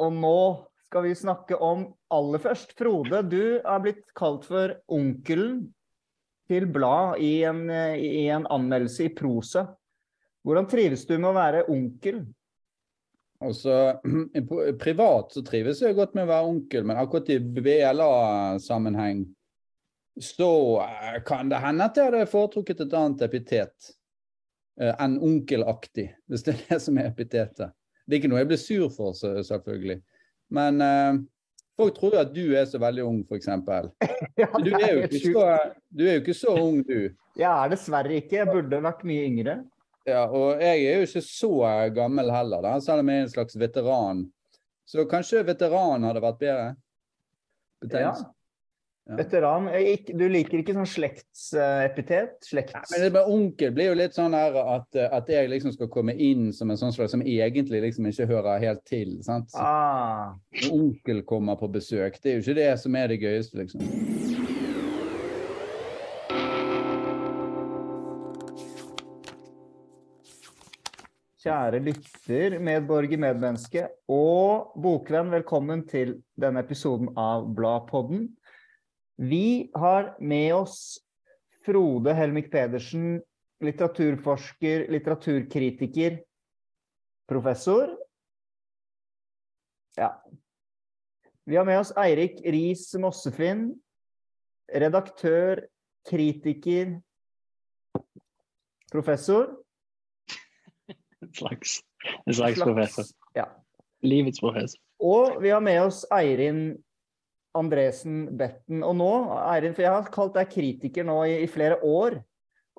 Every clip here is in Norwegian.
Og nå skal vi snakke om aller først Frode, du er blitt kalt for onkelen til blad i i en anmeldelse i prosa. Hvordan trives du med å være onkel? Altså, Privat så trives jeg godt med å være onkel, men akkurat i BLA-sammenheng så eh, kan det hende at jeg hadde foretrukket et annet epitet eh, enn onkelaktig, hvis det er det som er epitetet. Det er ikke noe jeg blir sur for, selvfølgelig. Men uh, folk tror jo at du er så veldig ung, f.eks. Ja, du, er jo ikke så, du er jo ikke så ung, du. Jeg er dessverre ikke. Jeg burde vært mye yngre. Ja, og jeg er jo ikke så gammel heller, da, selv om jeg er en slags veteran. Så kanskje veteran hadde vært bedre? Betenkt. Ja. Veteran. Du liker ikke sånn slektsepitet? Slekts... Nei, men det med onkel blir jo litt sånn her at, at, jeg liksom skal komme inn som en sånn slags som egentlig liksom ikke hører helt til. sant? Ah. Onkel kommer på besøk. Det er jo ikke det som er det gøyeste, liksom. Kjære lytter, medborger, medmenneske og bokvenn, velkommen til denne episoden av Bladpodden. Vi har med oss Frode Helmik Pedersen, litteraturforsker, litteraturkritiker, professor. Ja. Vi har med oss Eirik Riis Mossefinn, redaktør, kritiker, professor. En slags, en slags professor. Ja. Livets professor. Og vi har med oss Eirin Andresen Betten. Og nå, Eirin, for jeg har kalt deg kritiker nå i, i, flere år.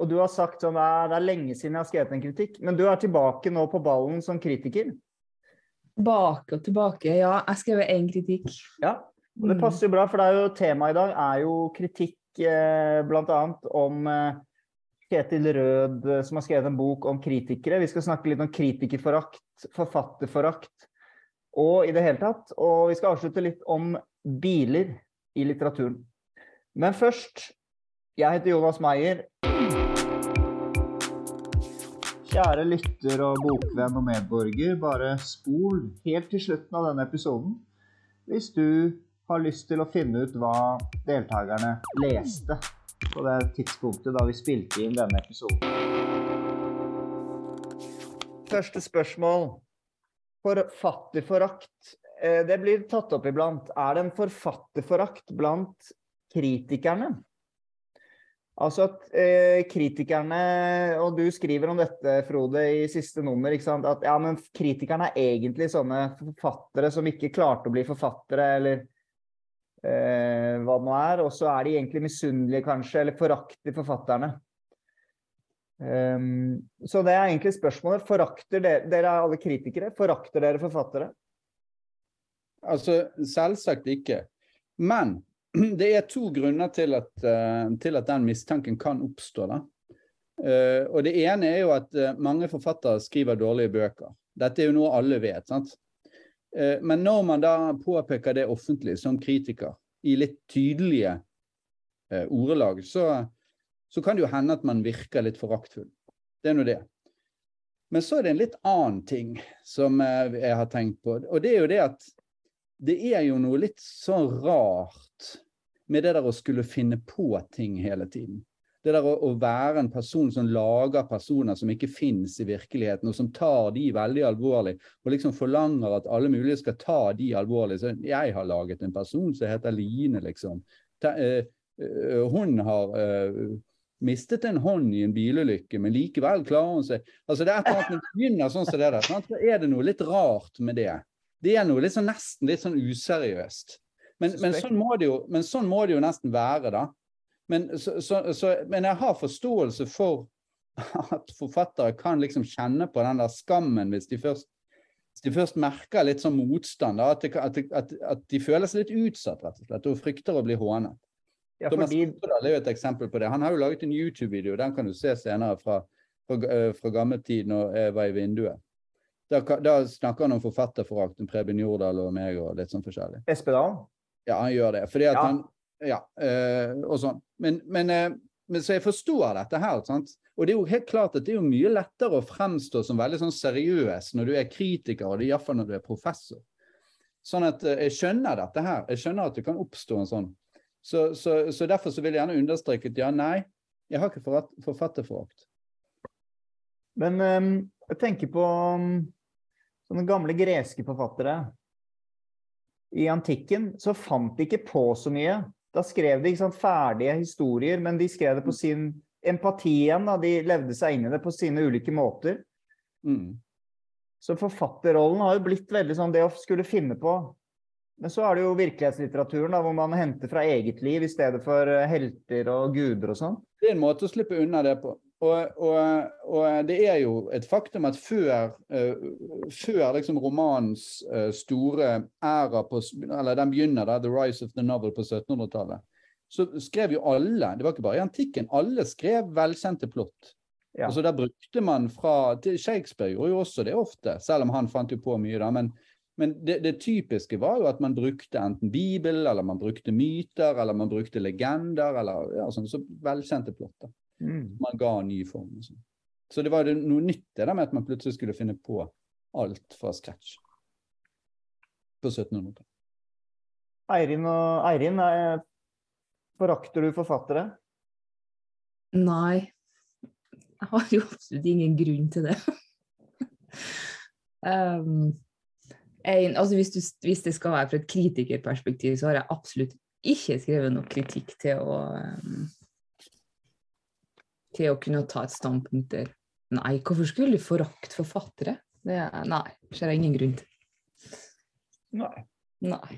Og du har sagt sånn det er lenge siden jeg har skrevet en kritikk. Men du er tilbake nå på ballen som kritiker? Tilbake og tilbake, ja. Jeg skrev én kritikk. Ja, og det mm. passer jo bra, for det er jo temaet i dag er jo kritikk eh, bl.a. om eh, Ketil Rød, eh, som har skrevet en bok om kritikere. Vi skal snakke litt om kritikerforakt, forfatterforakt og i det hele tatt. Og vi skal avslutte litt om biler i litteraturen. Men først Jeg heter Jonas Meyer. Kjære lytter og bokvenn og medborger, bare spol helt til slutten av denne episoden hvis du har lyst til å finne ut hva deltakerne leste på det tidspunktet da vi spilte inn denne episoden. Første spørsmål. Forfatterforakt det blir tatt opp iblant. Er det en forfatterforakt blant kritikerne? Altså at eh, kritikerne, og du skriver om dette, Frode, i siste nummer, at ja, men kritikerne er egentlig sånne forfattere som ikke klarte å bli forfattere, eller eh, hva det nå er. Og så er de egentlig misunnelige, kanskje, eller forakter forfatterne. Um, så det er egentlig spørsmålet. Forakter dere, dere er alle kritikere, forakter dere forfattere? Altså, selvsagt ikke. Men det er to grunner til at, uh, til at den mistanken kan oppstå. da. Uh, og Det ene er jo at uh, mange forfattere skriver dårlige bøker. Dette er jo noe alle vet. sant? men når man da påpeker det offentlig som kritiker, i litt tydelige ordelag, så, så, kan det jo hende at man virker litt foraktfull. Det er nå det. Men så er det en litt annen ting som jeg har tenkt på. Og det er jo det at det er jo noe litt sånn rart med det der å skulle finne på ting hele tiden. Det der å, å være en person som lager personer som ikke finnes i virkeligheten, og som tar de veldig alvorlig, og liksom forlanger at alle mulige skal ta de alvorlig. Så jeg har laget en person som heter Line, liksom. Ta, øh, øh, hun har øh, mistet en hånd i en bilulykke, men likevel klarer hun seg. Altså det er et eller annet Når begynner sånn som det der, så er det noe litt rart med det. Det er noe litt sånn, nesten litt sånn useriøst. Men, men, sånn jo, men, sånn må det jo nesten være, da. Men, så, så, så, men, jeg har forståelse for at forfattere kan liksom kjenne på den der skammen hvis de først, hvis de først merker litt sånn motstand. Da, at, de, at, at, at, de føler seg litt utsatt, rett og slett, og frykter å bli hånet. Ja. Thomas er jo et eksempel på det. Han har jo laget en YouTube-video, den kan du se senere fra, fra, eh, fra gammel tid når jeg var i vinduet. Da, da snakker han om forfatterforakt, Preben Jordal og meg og litt sånn forskjellig. Espedal? Ja, han gjør det. Fordi at ja. han Ja, øh, og sånn. Men, men, øh, men, så jeg forstår dette her. sant? Og det er jo helt klart at det er jo mye lettere å fremstå som veldig sånn seriøs når du er kritiker, og det er iallfall når du er professor. Sånn at øh, jeg skjønner dette her. Jeg skjønner at det kan oppstå en sånn. Så, så, så derfor så vil jeg gjerne understreke at ja, nei, jeg har ikke forfatt- forfatterforakt. Men um, jeg tenker på um, sånne gamle greske forfattere. I antikken så fant de ikke på så mye. Da skrev de ikke sant, ferdige historier, men de skrev det på sin empati igjen. Da. De levde seg inn i det på sine ulike måter. Mm. Så forfatterrollen har jo blitt veldig sånn det å skulle finne på. Men så er det jo virkelighetslitteraturen, da, hvor man henter fra eget liv i stedet for eh, helter og guder og sånn. Det er en måte å slippe unna det på. Og, og, og det er jo et faktum at før, uh, før liksom romanens uh, store æra på Eller den begynner da, 'The Rise of the Novel' på 1700-tallet. Så skrev jo alle, det var ikke bare i antikken, alle skrev velkjente plott. Ja. Altså Der brukte man fra Shakespeare gjorde jo også det ofte, selv om han fant jo på mye, da. Men, men det, det typiske var jo at man brukte enten Bibel, eller man brukte myter, eller man brukte legender, eller ja, sånn, så velkjente plott. Mm. man ga ny form. Og sånn. så det var noe nytt det der med at man plutselig skulle finne på alt fra scratch. På 1700-tallet. Eirin og Eirin, er- forakter du forfattere? Nei. Jeg har jo absolutt ingen grunn til det. um, en, altså hvis, du, hvis det skal være fra et kritikerperspektiv, så har jeg absolutt ikke skrevet noe kritikk til å um, til å kunne ta et standpunkt der. Nei, hvorfor skulle du forakte forfattere? Det er, nei, ser jeg ingen grunn til. Nei. Nei.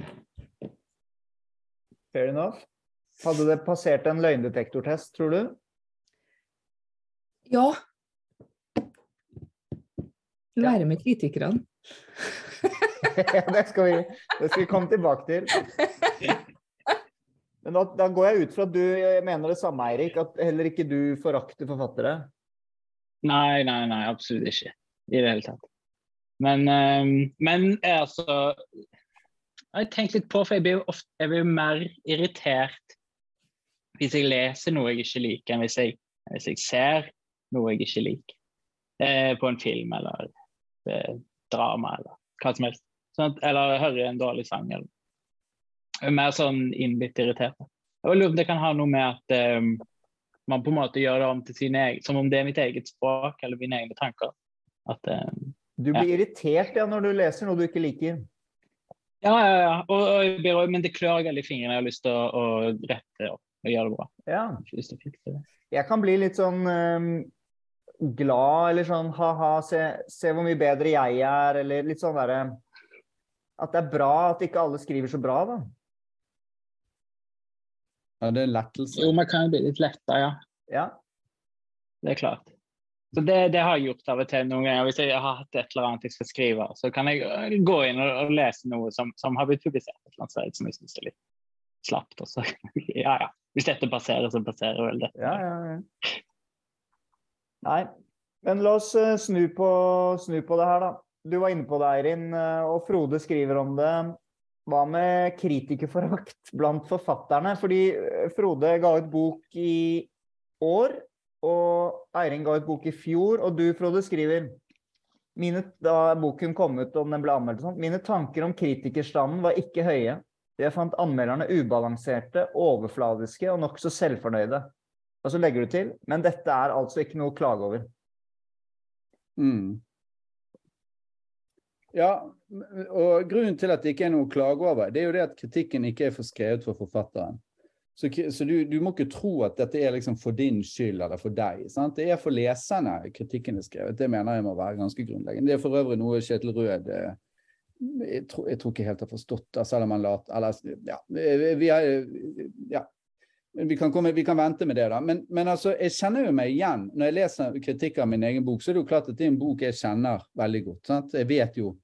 Fair enough. Hadde det passert en løgndetektortest, tror du? Ja. Være med kritikerne. det skal, vi, det skal vi komme tilbake til. Men da, da går jeg ut fra at du mener det samme, Eirik, at heller ikke du forakter forfattere. Nei, nei, nei, absolutt ikke. I det hele tatt. Men, um, men jeg altså Jeg har tenkt litt på, for jeg blir jo ofte jeg blir mer irritert hvis jeg leser noe jeg ikke liker, enn hvis jeg, hvis jeg ser noe jeg ikke liker. Eh, på en film eller eh, drama eller hva som helst. Sånn at, eller hører en dårlig sang. Eller. Er mer sånn innbitt irritert. Jeg lurer om det kan ha noe med at um, man på en måte gjør det om til sine egne, som om det er mitt eget språk eller mine egne tanker. At, um, Du blir irritert ja, når du leser noe du ikke liker. ja, ja, ja. Og, og blir, men det klør veldig i fingrene. Jeg har lyst til å, å rette opp og gjøre det bra. Ja. Jeg. Jeg kan bli litt sånn um, glad, eller sånn ha-ha, se, se hvor mye bedre jeg er, eller litt sånn derre At det er bra at ikke alle skriver så bra, da. Ja, det er lettelse. Jo, man kan jo bli litt letta, ja. Ja. Det er klart. Så det, det har jeg gjort av og til noen ganger. Hvis jeg har hatt et eller annet jeg skal skrive, så kan jeg øh, gå inn og, og lese noe som, som har blitt publisert et eller annet sted som jeg syns er litt slapt. Og så, ja, ja. Hvis dette passerer, så passerer vel dette. Ja, ja, ja. Nei, men la oss eh, snu på, snu på det her, da. Du var inne på det, Eirin, eh, og Frode skriver om det. Hva med kritikerforakt blant forfatterne? Fordi eh, Frode ga ut bok i år, og Eirin ga ut bok i fjor, og du, Frode, skriver mine, da boken kom ut og den ble anmeldt sånn, mine tanker om kritikerstanden var ikke høye. Jeg fant anmelderne ubalanserte, overfladiske og nokså selvfornøyde. Og så legger du til, men dette er altså ikke noe å klage over. Mm. Ja, og grunnen til at det ikke er noe å klage over, det er jo det at kritikken ikke er for skrevet for forfatteren. Så, så du, du må ikke tro at dette er liksom for din skyld eller for deg. Sant? Det er for leserne kritikken er skrevet. Det mener jeg må være ganske grunnleggende. Det er for øvrig noe Kjetil Rød eh, jeg tror, jeg tror ikke helt har forstått selv om han lat... Eller, ja, vi, er, ja. Vi kan, komme, vi kan vente med det, da. Men, men altså, jeg kjenner jo meg igjen. Når jeg leser kritikk av min egen bok, så er det jo klart at det er en bok jeg kjenner veldig godt. Sant? Jeg vet jo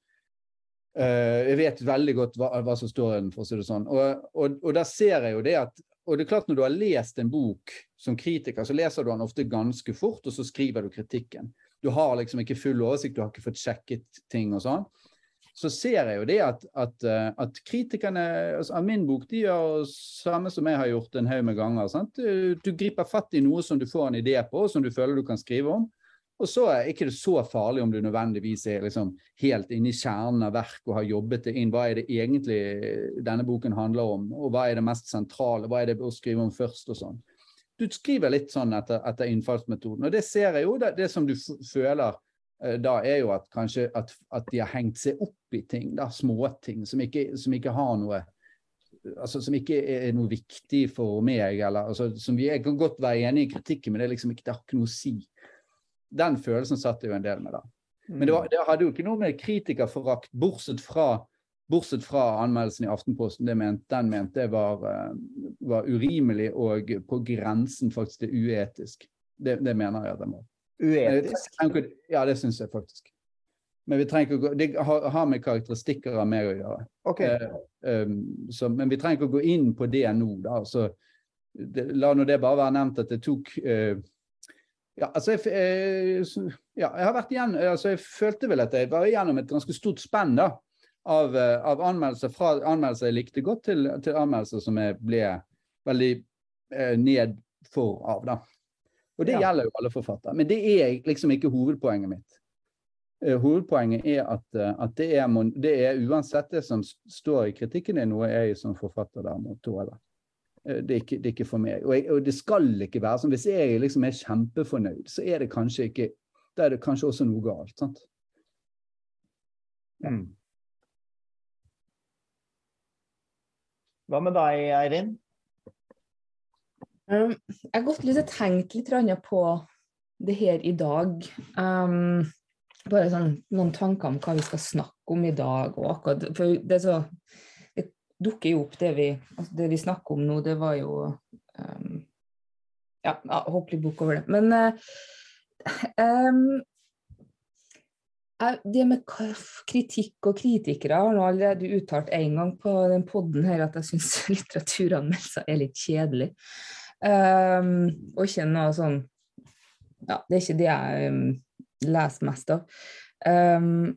Jeg vet veldig godt hva, hva som står i den, for å si det sånn. Og, og, og der ser jeg jo det at og det er klart Når du har lest en bok som kritiker, så leser du den ofte ganske fort, og så skriver du kritikken. Du har liksom ikke full oversikt, du har ikke fått sjekket ting og sånn så ser jeg jo det at, at, eh, at kritikerne altså, av min bok de gjør samme som jeg har gjort en haug med ganger. Du, du griper fatt i noe som du får en idé på, som du føler du kan skrive om. Og så er ikke det så farlig om du nødvendigvis er liksom helt inne i kjernen av verket og har jobbet det inn. Hva er det egentlig denne boken handler om, og hva er det mest sentrale? Hva er det å skrive om først, og sånn. Du skriver litt sånn etter, etter innfallsmetoden. Og det ser jeg jo. Det, det som du føler eh, da, er jo at kanskje at, at, de har hengt seg opp i ting, da, småting, som ikke, som ikke har noe altså, som ikke er noe viktig for meg, eller altså, som vi, Jeg kan godt være enig i kritikken, men det, liksom ikke, det har ikke noe å si den følelsen satt jo en del med, da. Men det, var, det hadde jo ikke noe med kritikerforakt, bortsett fra, bortsett fra anmeldelsen i Aftenposten. Ment, den mente jeg var, eh, var, urimelig og på grensen faktisk til uetisk. Det, det mener jeg at den var. Uetisk? Ja, det syns jeg faktisk. Men vi trenger ikke å gå, det har, har med karakteristikker av meg å gjøre. Okay. Eh, um, så, men vi trenger ikke å gå inn på det nå. da, så det, La nå det bare være nevnt at det tok uh, ja, altså jeg, eh, ja, jeg har vært igjen, altså jeg følte vel at jeg var igjennom et ganske stort spenn da, av, eh, av anmeldelser, fra anmeldelser jeg likte godt, til, til anmeldelser som jeg ble veldig eh, ned for av. da. Og det ja. gjelder jo alle forfattere. Men det er liksom ikke hovedpoenget mitt. Uh, hovedpoenget er at, uh, at det, er, det, er, uansett det som står i kritikken, er noe jeg som forfatter der må tåle. Eh, det er, ikke, det er ikke, for meg. Og, jeg, og, det skal ikke være sånn. Hvis jeg liksom er kjempefornøyd, så er det kanskje ikke Da er det kanskje også noe galt. sant? Mm. Hva med deg, Eirin? Um, jeg har gått litt og tenkt litt på det her i dag. Um, bare sånn, noen tanker om hva vi skal snakke om i dag. og akkurat, for det er så dukker jo opp det vi, altså det vi snakker om nå, det var jo um, Ja, hopp litt bukk over det. Men uh, um, det med kritikk og kritikere har nå allerede uttalt en gang på den poden her at jeg syns litteraturanmeldelser er litt kjedelig. Um, og ikke noe sånn Ja, det er ikke det jeg um, leser mest av. Um,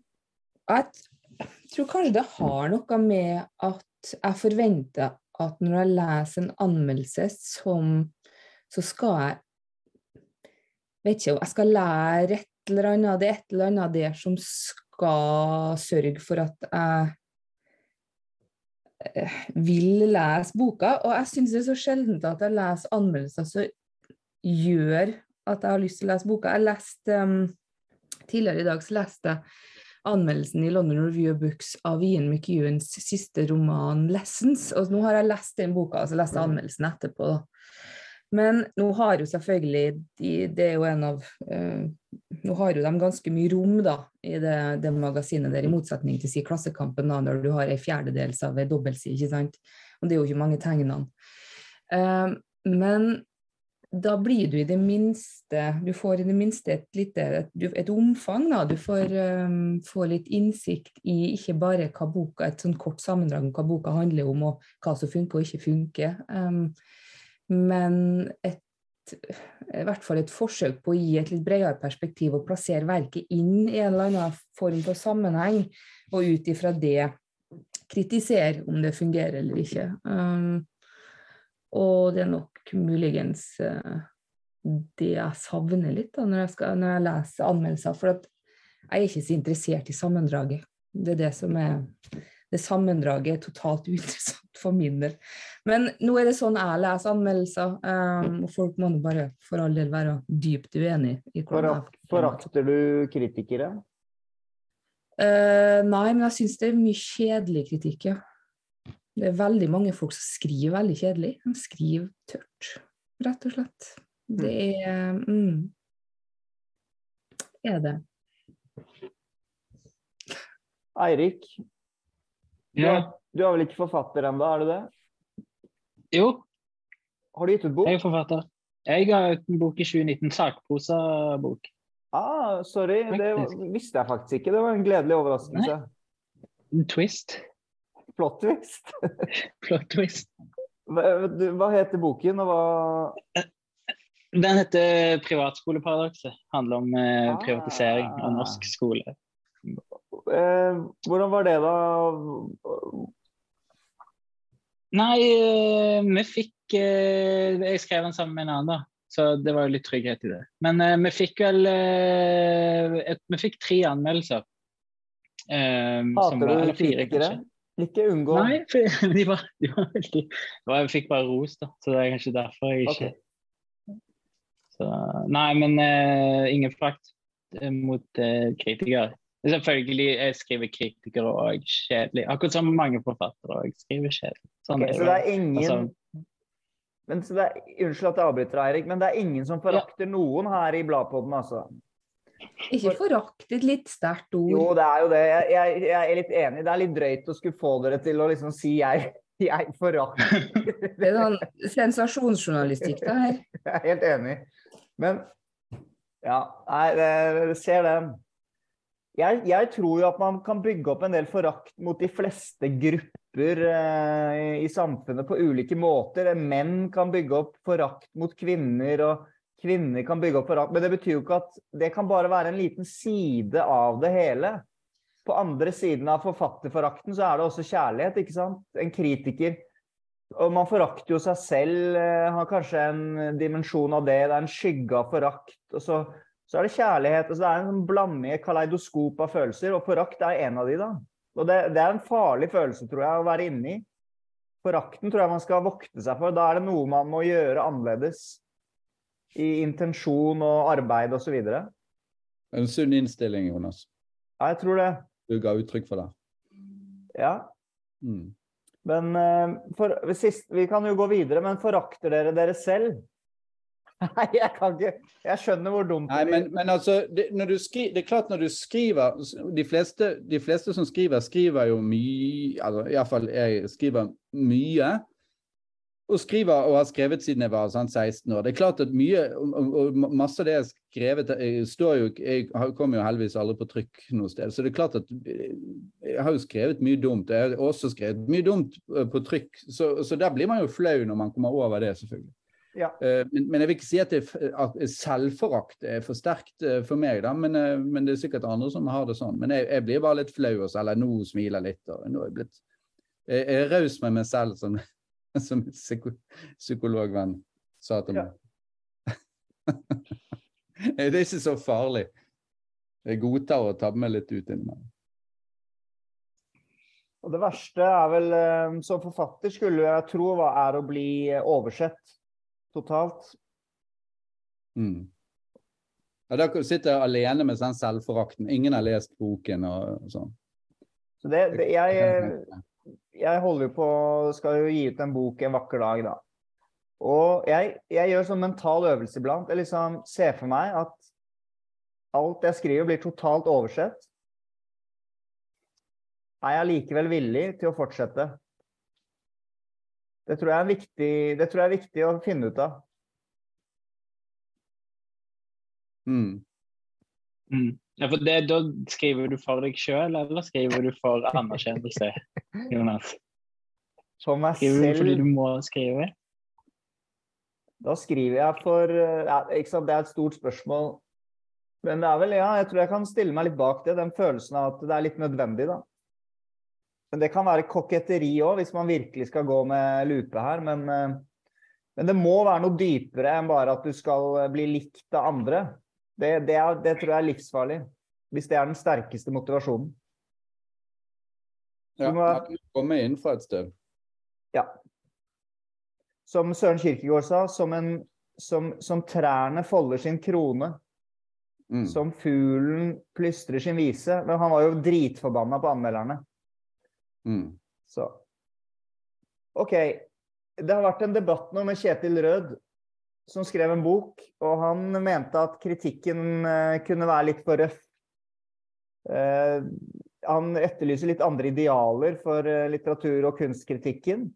jeg tror kanskje det har noe med at jeg forventer at når jeg leser en anmeldelse som Så skal jeg vet ikke, jeg skal lære et eller annet. Det er et eller annet der som skal sørge for at jeg eh, vil lese boka. Og jeg syns det er så sjeldent at jeg leser anmeldelser som gjør at jeg har lyst til å lese boka. Jeg leste um, Tidligere i dag så leste jeg anmeldelsen i London Review of Books av Ian McEwans siste roman 'Lessons'. Og nå har jeg lest den boka, altså lest mm. anmeldelsen etterpå. Men nå har jo selvfølgelig de, Det er jo en av uh, Nå har jo de ganske mye rom da, i det, det magasinet der, i motsetning til si Klassekampen, da, når du har en fjerdedels av en dobbeltside, ikke sant. Og det er jo ikke mange tegnene. Uh, men da blir du i det minste Du får i det minste et, lite, et, et omfang. Da. Du får, um, får, litt innsikt i ikke bare hva boka, et sånn kort sammendrag om hva boka handler om, og hva som funker og ikke funker, um, men et, i hvert fall et forsøk på å gi et litt bredere perspektiv og plassere verket inn i en eller annen form for sammenheng, og ut ifra det kritisere om det fungerer eller ikke. Um, og det er nok muligens uh, det jeg savner litt da, når, jeg skal, når jeg leser anmeldelser. For jeg er ikke så interessert i sammendraget. Det er det som er det sammendraget er totalt uinteressant for min del. Men nå er det sånn jeg leser anmeldelser, um, og folk må bare for all del være dypt uenig i Forakter du kritikere? Uh, nei, men jeg syns det er mye kjedelig kritikk, ja. Det er veldig mange folk som skriver veldig kjedelig. De skriver tørt, rett og slett. Det mm. er mm, er det. Eirik, ja. du, du er vel ikke forfatter ennå, er du det? Jo. Har du gitt ut bok? Jeg er forfatter. Jeg ga ut en bok i 2019, sakprosabok. Ah, sorry, faktisk. det visste jeg faktisk ikke. Det var en gledelig overraskelse. Nei. En twist. Plot twist. Plot twist. Hva, heter boken, og hva Den heter 'Privatskoleparadokset'. Handler om eh, privatisering av Ah. norsk skole. eh, Hvordan var det, da? Nei, eh, vi fikk eh, Jeg skrev den sammen med en annen, da. så det var jo litt trygghet i det. Men vi fikk vel et, Vi fikk tre anmeldelser. Som Hater var- du fire, kritikere? Ikke unngå Nei, for de var, de var veldig var, Jeg fikk bare ros, da. Så det er kanskje derfor jeg ikke okay. så, Nei, men uh, ingen frakt eh, mot uh, kritikere. Selvfølgelig jeg skriver kritikere òg kjedelig. Akkurat som mange forfattere òg skriver kjedelig. Sånn Ok, er så det er ingen Altså- men, så det er, Unnskyld at jeg avbryter, Eirik, men det er ingen som forakter noen her i Bladpodden, altså? Ikke forakt et litt sterkt ord. Jo, det er jo det. Jeg, jeg, jeg er litt enig. Det er litt drøyt å skulle få dere til å liksom si jeg, jeg forakter. Det er sånn sensasjonsjournalistikk, det her. Jeg er helt enig. Men ja, det- ser den. Jeg, jeg tror jo at man kan bygge opp en del forakt mot de fleste grupper eh, i, i samfunnet på ulike måter. Menn kan bygge opp forakt mot kvinner, og kvinner kan bygge opp forakt. Men det betyr jo ikke at det kan bare være en liten side av det hele. På andre siden av forfatterforakten så er det også kjærlighet, ikke sant? En kritiker og man forakter jo seg selv, eh, har kanskje en dimensjon av det. Det er en skygge av forakt. Og så, så er det kjærlighet. Altså det er en sånn blanding, et kaleidoskop av følelser, og forakt er en av de, da. Og det, det er en farlig følelse, tror jeg, å være inni. Forakten tror jeg man skal vokte seg for. Da er det noe man må gjøre annerledes. I intensjon og arbeid osv. En sunn innstilling, Jonas. Ja, jeg tror det. Du ga uttrykk for det. Ja. Mm. Men eh, for, sist, vi kan jo gå videre, men forakter dere dere selv? Nei, jeg kan ikke Jeg skjønner hvor dumt Nei, er. men, men altså, det, skri, det er klart når du skriver De fleste, de fleste som skriver, skriver jo mye altså Iallfall jeg skriver mye. Og skriver og har skrevet siden jeg var sånn 16 år. Det er klart at mye og, og, og masse av det jeg har skrevet jeg står jo, Jeg kommer jo heldigvis aldri på trykk noe sted. Så det er klart at eh, jeg har jo skrevet mye dumt. Jeg har også skrevet mye dumt eh, på trykk. Så, så der blir man jo flau når man kommer over det, selvfølgelig. Ja. Eh, Men, men jeg vil ikke si at, det, at selvforakt er for sterkt eh, for meg, da, men, eh, men det er sikkert andre som har det sånn. Men jeg, jeg blir bare litt flau, også, eller nå smiler litt. og nå er Jeg blitt jeg jeg er raus med meg selv, som, som en psykologvenn sa til meg. det er ikke så farlig. Jeg godtar å tabbe meg litt ut innimellom. Og det verste er vel, eh, som forfatter skulle jeg tro, hva er å bli eh, oversett totalt. Mm. Ja, da sitter jeg alene med den selvforakten. Ingen har lest boken og sånn. Så det, det jeg, jeg holder jo på, skal jo gi ut en bok en vakker dag, da. Og jeg, jeg gjør sånn mental øvelse iblant. Jeg liksom ser for meg at alt jeg skriver blir totalt oversett. Er jeg likevel villig til å fortsette? Det tror jeg er viktig, det tror jeg er viktig å finne ut av. Mm. Mm. Ja, for det, Da skriver du for deg sjøl, eller skriver du for anerkjennelse, Jonas? For meg Skriver du fordi du må skrive? Da skriver jeg for eh, ja, ikke sant? Det er et stort spørsmål. Men det er vel, ja, jeg tror jeg kan stille meg litt bak det. Den følelsen av at det er litt nødvendig, da. Men det kan være koketteri òg, hvis man virkelig skal gå med lupe her. Men, eh, men det må være noe dypere enn bare at du skal eh, bli likt av andre. Det, det, er, det tror jeg er livsfarlig. Hvis det er den sterkeste motivasjonen. Ja, Du må- komme inn fra et sted. Ja. Som Søren Kirkegård sa, som, en, som, som trærne folder sin krone, Mm. som fuglen plystrer sin vise. Men han var jo dritforbanna på anmelderne. Mm. Så OK. Det har vært en debatt nå med Kjetil Rød, som skrev en bok, og han mente at kritikken eh, kunne være litt for røff. Eh, han etterlyser litt andre idealer for eh, litteratur- og kunstkritikken.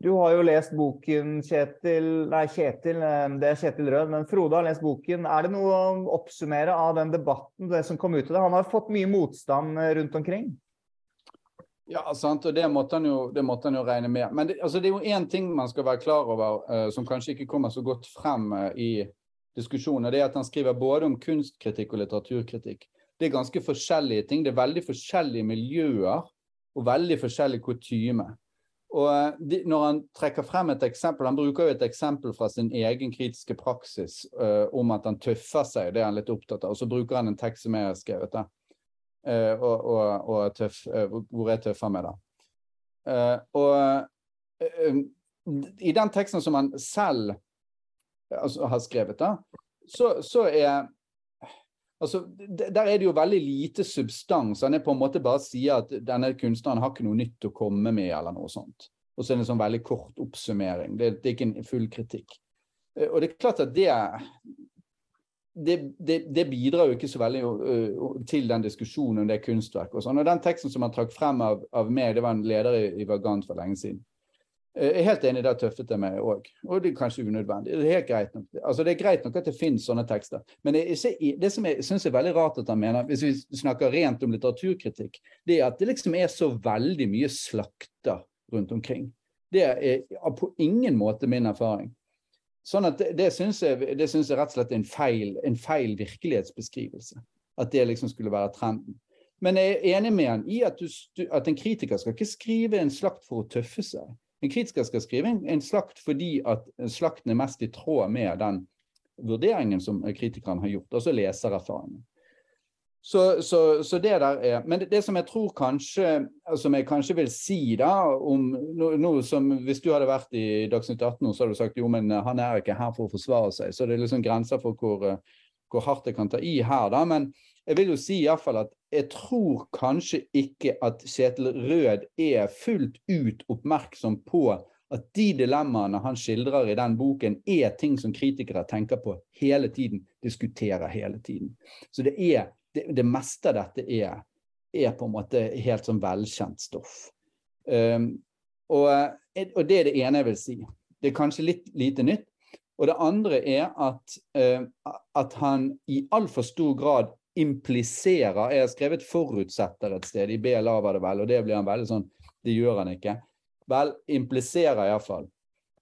Du har jo lest boken, Kjetil Nei, Kjetil, det er Kjetil Rød, men Frode har lest boken. Er det noe å oppsummere av den debatten, det som kom ut av det? Han har fått mye motstand rundt omkring. Ja, sant, og det måtte han jo, måtte han jo regne med. Men det, altså, det er jo én ting man skal være klar over, uh, som kanskje ikke kommer så godt frem uh, i diskusjonen. og Det er at han skriver både om kunstkritikk og litteraturkritikk. Det er ganske forskjellige ting. Det er veldig forskjellige miljøer og veldig forskjellig kutyme. Og eh, de, når han trekker frem et eksempel, han bruker jo et eksempel fra sin egen kritiske praksis uh, om at han tøffer seg, det er han litt opptatt av. Og så bruker han en tekst som jeg har skrevet, da. Uh, og, og, og tøff, uh, hvor jeg tøffer meg, da. og i den teksten som han selv altså, har skrevet, da, så, så er Altså, Der er det jo veldig lite substans. Han er på en måte bare sier at denne kunstneren har ikke noe nytt å komme med, eller noe sånt. Og så er det en sånn veldig kort oppsummering. Det, det er ikke en full kritikk. Eh, og det er klart at det det, det, det bidrar jo ikke så veldig til den diskusjonen om det kunstverket. Og sånn. Og den teksten som han trakk frem av, av meg, det var en leder i, i Vagant for lenge siden. Jeg er helt enig, det tøffet jeg meg òg. Og det er kanskje unødvendig. Det er helt greit nok. Altså, det er greit nok at det finnes sånne tekster. Men det, det som jeg syns er veldig rart at han mener, hvis vi snakker rent om litteraturkritikk, det er at det liksom er så veldig mye slakter rundt omkring. Det er på ingen måte min erfaring. Sånn at Det, det syns jeg, det synes jeg rett og slett er en feil, en feil virkelighetsbeskrivelse. At det liksom skulle være trenden. Men jeg er enig med han i at, du, at en kritiker skal ikke skrive en slakt for å tøffe seg. En kritiker skal skrive en, en slakt fordi at slakten er mest i tråd med den vurderingen som kritikeren har gjort, altså lesererfaringen. Så, så, så, det der er Men det, det, som jeg tror kanskje Som jeg kanskje vil si, da om noe som Hvis du hadde vært i Dagsnytt 18 nå, så hadde du sagt jo, men han er ikke her for å forsvare seg. Så det er liksom grenser for hvor, hvor hardt jeg kan ta i her, da. Men jeg vil jo si iallfall at jeg tror kanskje ikke at Kjetil Rød er fullt ut oppmerksom på at de dilemmaene han skildrer i den boken, er ting som kritikere tenker på hele tiden, diskuterer hele tiden. Så det er det, det meste av dette er, er, på en måte helt sånn velkjent stoff. Um, og, og, det er det ene jeg vil si. Det er kanskje litt lite nytt. Og det andre er at, uh, at han i altfor stor grad impliserer Jeg har skrevet 'forutsetter' et sted, i BLA var det vel, og det blir han veldig sånn Det gjør han ikke. Vel, impliserer iallfall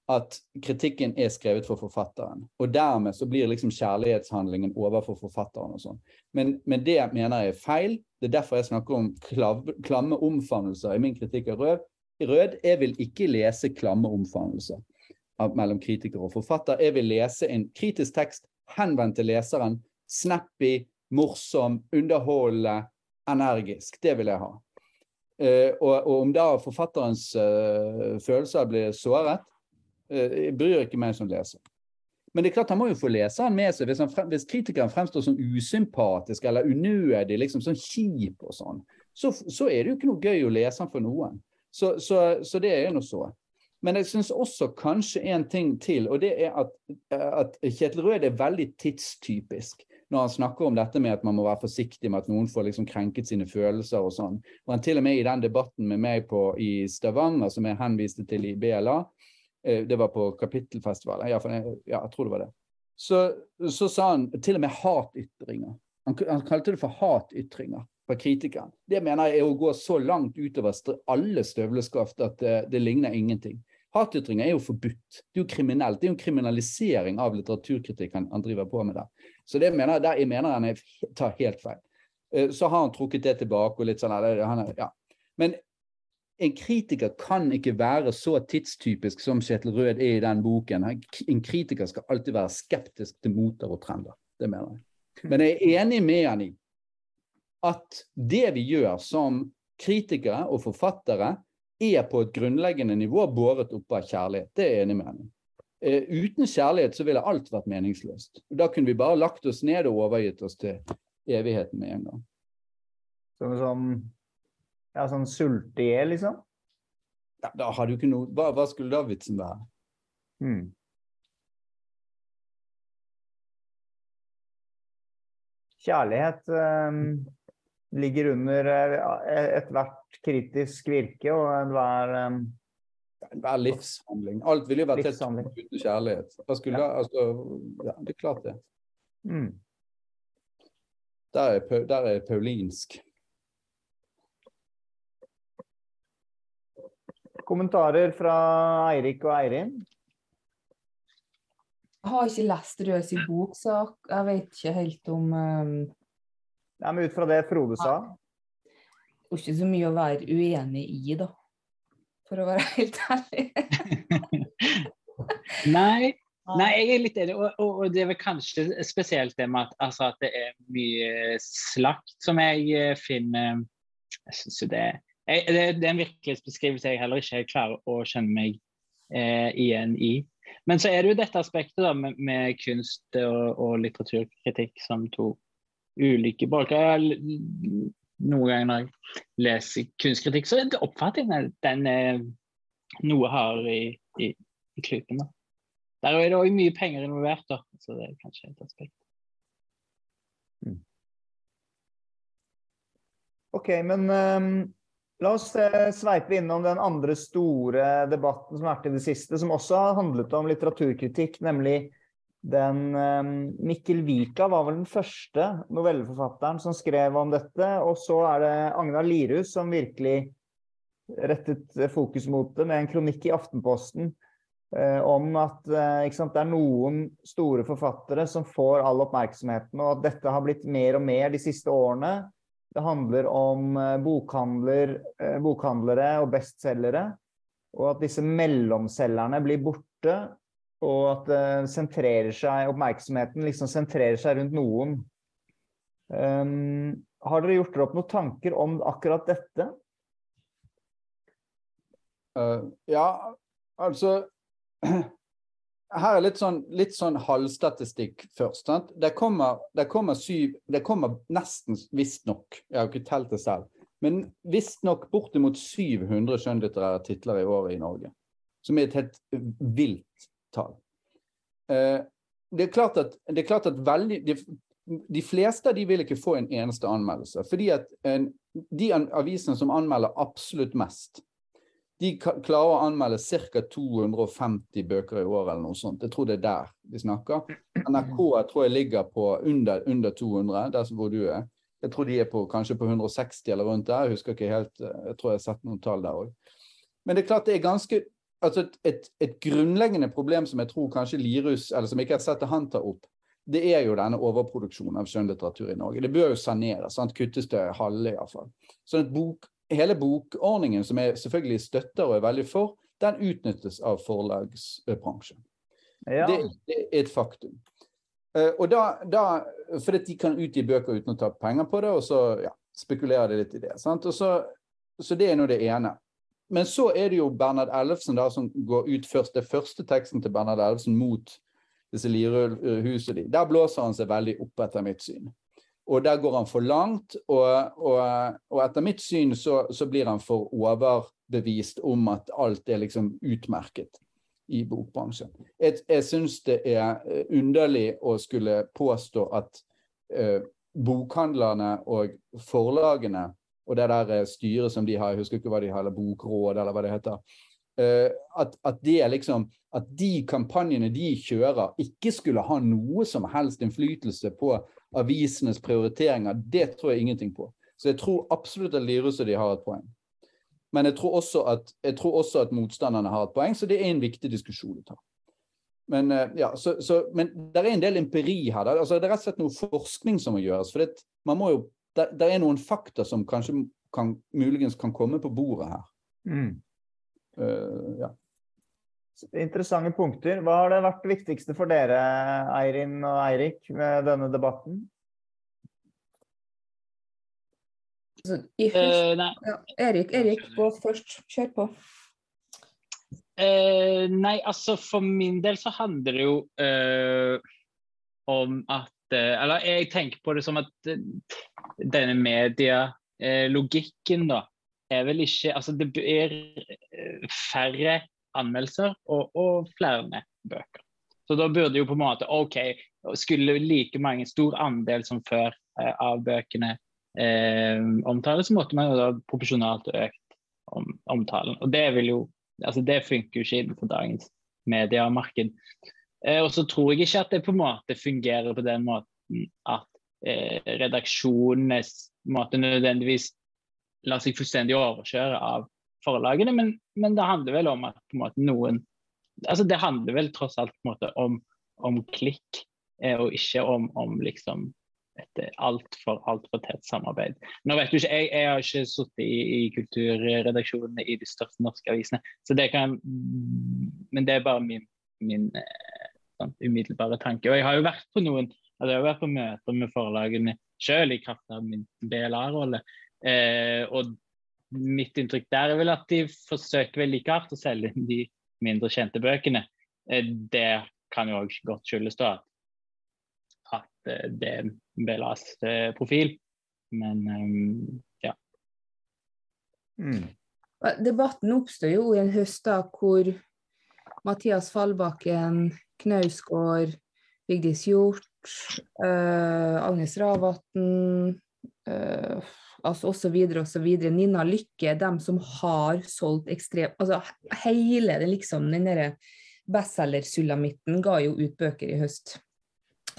at kritikken er skrevet for forfatteren. Og dermed så blir liksom kjærlighetshandlingen overfor forfatteren og sånn. Men, men, det mener jeg er feil. Det er derfor jeg snakker om klav, klamme omfavnelser i min kritikk av Rød. Rød. Jeg vil ikke lese klamme omfavnelser mellom kritiker og forfatter. Jeg vil lese en kritisk tekst henvendt til leseren. Snappy, morsom, underholdende, energisk. Det vil jeg ha. Uh, og, og, om da forfatterens uh, følelser blir såret, uh, bryr ikke meg som leser. Men det er klart han må jo få leseren med seg. Hvis, frem, hvis kritikeren fremstår som usympatisk eller unødig, liksom sånn kjip og sånn, så, så, er det jo ikke noe gøy å lese han for noen. Så, så, så det er nå så. Men jeg syns også kanskje en ting til, og det er at, at Kjetil Rød er veldig tidstypisk når han snakker om dette med at man må være forsiktig med at noen får liksom krenket sine følelser og sånn. Og han til og med i den debatten med meg på, i Stavanger, som jeg henviste til i BLA, eh, det var på kapittelfestivalen, ja, ja, jeg tror det var det, så, så sa han til og med hatytringer. Han, han kalte det for hatytringer på kritikeren. Det mener jeg er å gå så langt utover alle støvleskaft at det, det ligner ingenting. Hatytringer er jo forbudt. Det er jo kriminelt. Det er jo en kriminalisering av litteraturkritikk han, han driver på med der. Så det mener, der jeg mener han tar helt feil. Eh, så har han trukket det tilbake og litt sånn ja. Men en kritiker kan ikke være så tidstypisk som Kjetil Rød er i den boken. En kritiker skal alltid være skeptisk til moter og trender. Det mener jeg. Men jeg er enig med han i at det vi gjør som kritikere og forfattere, er på et grunnleggende nivå båret opp av kjærlighet. Det er jeg enig med han. Uh, uten kjærlighet så ville alt vært meningsløst. Da kunne vi bare lagt oss ned og overgitt oss til evigheten med en gang. Som sånn Ja, sånn sulte i hjel, liksom? Ja, da har du ikke noe hva, hva, skulle da vitsen være? Mm. Kjærlighet um ligger under eh, ethvert kritisk virke og enhver um, Enhver livshandling. Alt vil jo være tett uten kjærlighet. Skulle, ja. Altså, ja, det er klart det. Mm. Der, er, der er paulinsk. Kommentarer fra Eirik og Eirin? Jeg har ikke lest Røs i bok, så jeg vet ikke helt om um, ja, men ut fra det Frode sa? Det er ikke så mye å være uenig i, da. for å være helt ærlig. Nei, nei, jeg er litt enig. Og, og, og det er vel kanskje spesielt det med at, altså, at det er mye slakt som jeg eh, finner Jeg syns jo det, jeg, det Det er en virkelighetsbeskrivelse jeg heller ikke klarer å kjenne meg eh, igjen i. Men så er det jo dette aspektet da, med, med kunst og, og, litteraturkritikk som to ulike bolker. Noen ganger når jeg leser kunstkritikk, så oppfatter jeg den er noe hardere i, i, i klypen. da. Der er det òg mye penger involvert, da. så det er kanskje et aspekt. Mm. OK, men um, la oss uh, sveipe innom den andre store debatten som har vært i det siste, som også har handlet om litteraturkritikk, nemlig den um, Mikkel Vika var vel den første novelleforfatteren som skrev om dette. Og så er det Agnar Lirhus som virkelig rettet fokus mot det med en kronikk i Aftenposten Eh, om at eh, sant, det er noen store forfattere som får all oppmerksomheten, og at dette har blitt mer og mer de siste årene. Det handler om eh, bokhandler, bokhandlere og bestselgere, og at disse mellomselgerne blir borte. Og at sentrerer seg, oppmerksomheten liksom sentrerer seg rundt noen. Um, har dere gjort dere opp noen tanker om akkurat dette? Uh, ja, altså her er litt sånn, litt sånn halvstatistikk først. Sant? Det kommer, det kommer, syv, det kommer nesten, visstnok, jeg har ikke telt det selv, men visstnok bortimot 700 skjønnlitterære titler i året i Norge. Som er et helt vilt tall. Eh, det, er at, det er klart at veldig de, de fleste av de vil ikke få en eneste anmeldelse. Fordi at en, de avisene som anmelder absolutt mest, de klarer å anmelde ca. 250 bøker i året eller noe sånt. Jeg tror det er der de snakker. NRK jeg tror jeg ligger på under, under 200, der hvor du er. Jeg tror de er på, kanskje på 160 eller rundt der. Jeg husker ikke helt, jeg tror jeg har sett noen tall der òg. Men det er klart det er ganske altså et, et, et, grunnleggende problem som jeg tror kanskje Lirus, eller som ikke har sett han tar opp, det er jo denne overproduksjonen av skjønnlitteratur i Norge. Det bør jo saneres. sant? Kuttes til halve iallfall. Sånn at bok, hele bokordningen, som jeg selvfølgelig støtter og er veldig for, den utnyttes av forlagsbransjen. Ja. Det, det, er et faktum. Uh, og da, da, Fordi de kan utgi bøker uten å ta penger på det, og så ja, spekulerer de litt i det. Så, så, det er nå det ene. Men så er det jo Bernhard Ellefsen da, som går ut først. Det første teksten til Bernhard Ellefsen mot disse Lirøl-husene. Der blåser han seg veldig opp, etter mitt syn. Og der går han for langt, og, og, og etter mitt syn så, så, blir han for overbevist om at alt er liksom utmerket i bokbransjen. Jeg, jeg syns det er eh, underlig å skulle påstå at eh, bokhandlerne og forlagene og det der eh, styret som de har, jeg husker ikke hva de har, eller Bokråd, eller hva det heter, uh, at, at, det liksom, at de kampanjene de kjører, ikke skulle ha noe som helst innflytelse på avisenes prioriteringer, det tror jeg ingenting på. Så jeg tror absolutt at Lirus og de har et poeng. Men jeg tror, at, jeg tror også at motstanderne har et poeng, så det er en viktig diskusjon å ta. Men, eh, ja, så, så, men det er en del empiri her. Altså, det er rett og slett noe forskning som må gjøres. for det, man må jo, det, det, er noen fakta som kanskje kan, muligens kan komme på bordet her. Mm. Uh, ja. Interessante punkter. Hva har det vært det viktigste for dere, Eirin og Eirik, med denne debatten? Altså, uh, ja, Erik, Erik, gå først. Kjør på. Uh, nei, altså for min del så handler det jo uh, om at Eller jeg tenker på det som at denne medialogikken, da, er vel ikke Altså det blir færre anmeldelser og, og flere bøker. Så da burde jo på en måte OK, skulle like mange stor andel som før eh, av bøkene eh, omtales, så måtte man jo da proporsjonalt økt om, omtalen. Og det vil jo altså det funker jo ikke innenfor dagens mediemarked. Eh, og så tror jeg ikke at det på en måte fungerer på den måten at eh, måte nødvendigvis lar seg fullstendig overkjøre av forlagene, men, men, det handler vel om at måte, noen altså Det handler vel tross alt måte, om, om, klikk, eh, og ikke om, om liksom et altfor alt for tett samarbeid. Nå vet du ikke, Jeg, jeg har ikke sittet i, i kulturredaksjonene i de største norske avisene, så det kan, men det er bare min, min sånn, umiddelbare tanke. Og jeg har jo vært på noen altså jeg har vært på møter med forlagene selv i kraft av min BLA-rolle. Eh, og mitt inntrykk der er vel at de forsøker vel like hardt å selge inn de mindre kjente bøkene. Eh, det kan jo òg godt skyldes da at eh, det er en belast profil. Men ja. Mm. Debatten oppstår jo i en høst da hvor Mathias Fallbakken, Knausgård, Vigdis Hjort, uh, Agnes Ravatn uh, altså osv. osv. Nina Lykke, dem som har solgt ekstremt Altså hele det liksom den derre bestselgersulamitten ga jo ut bøker i høst.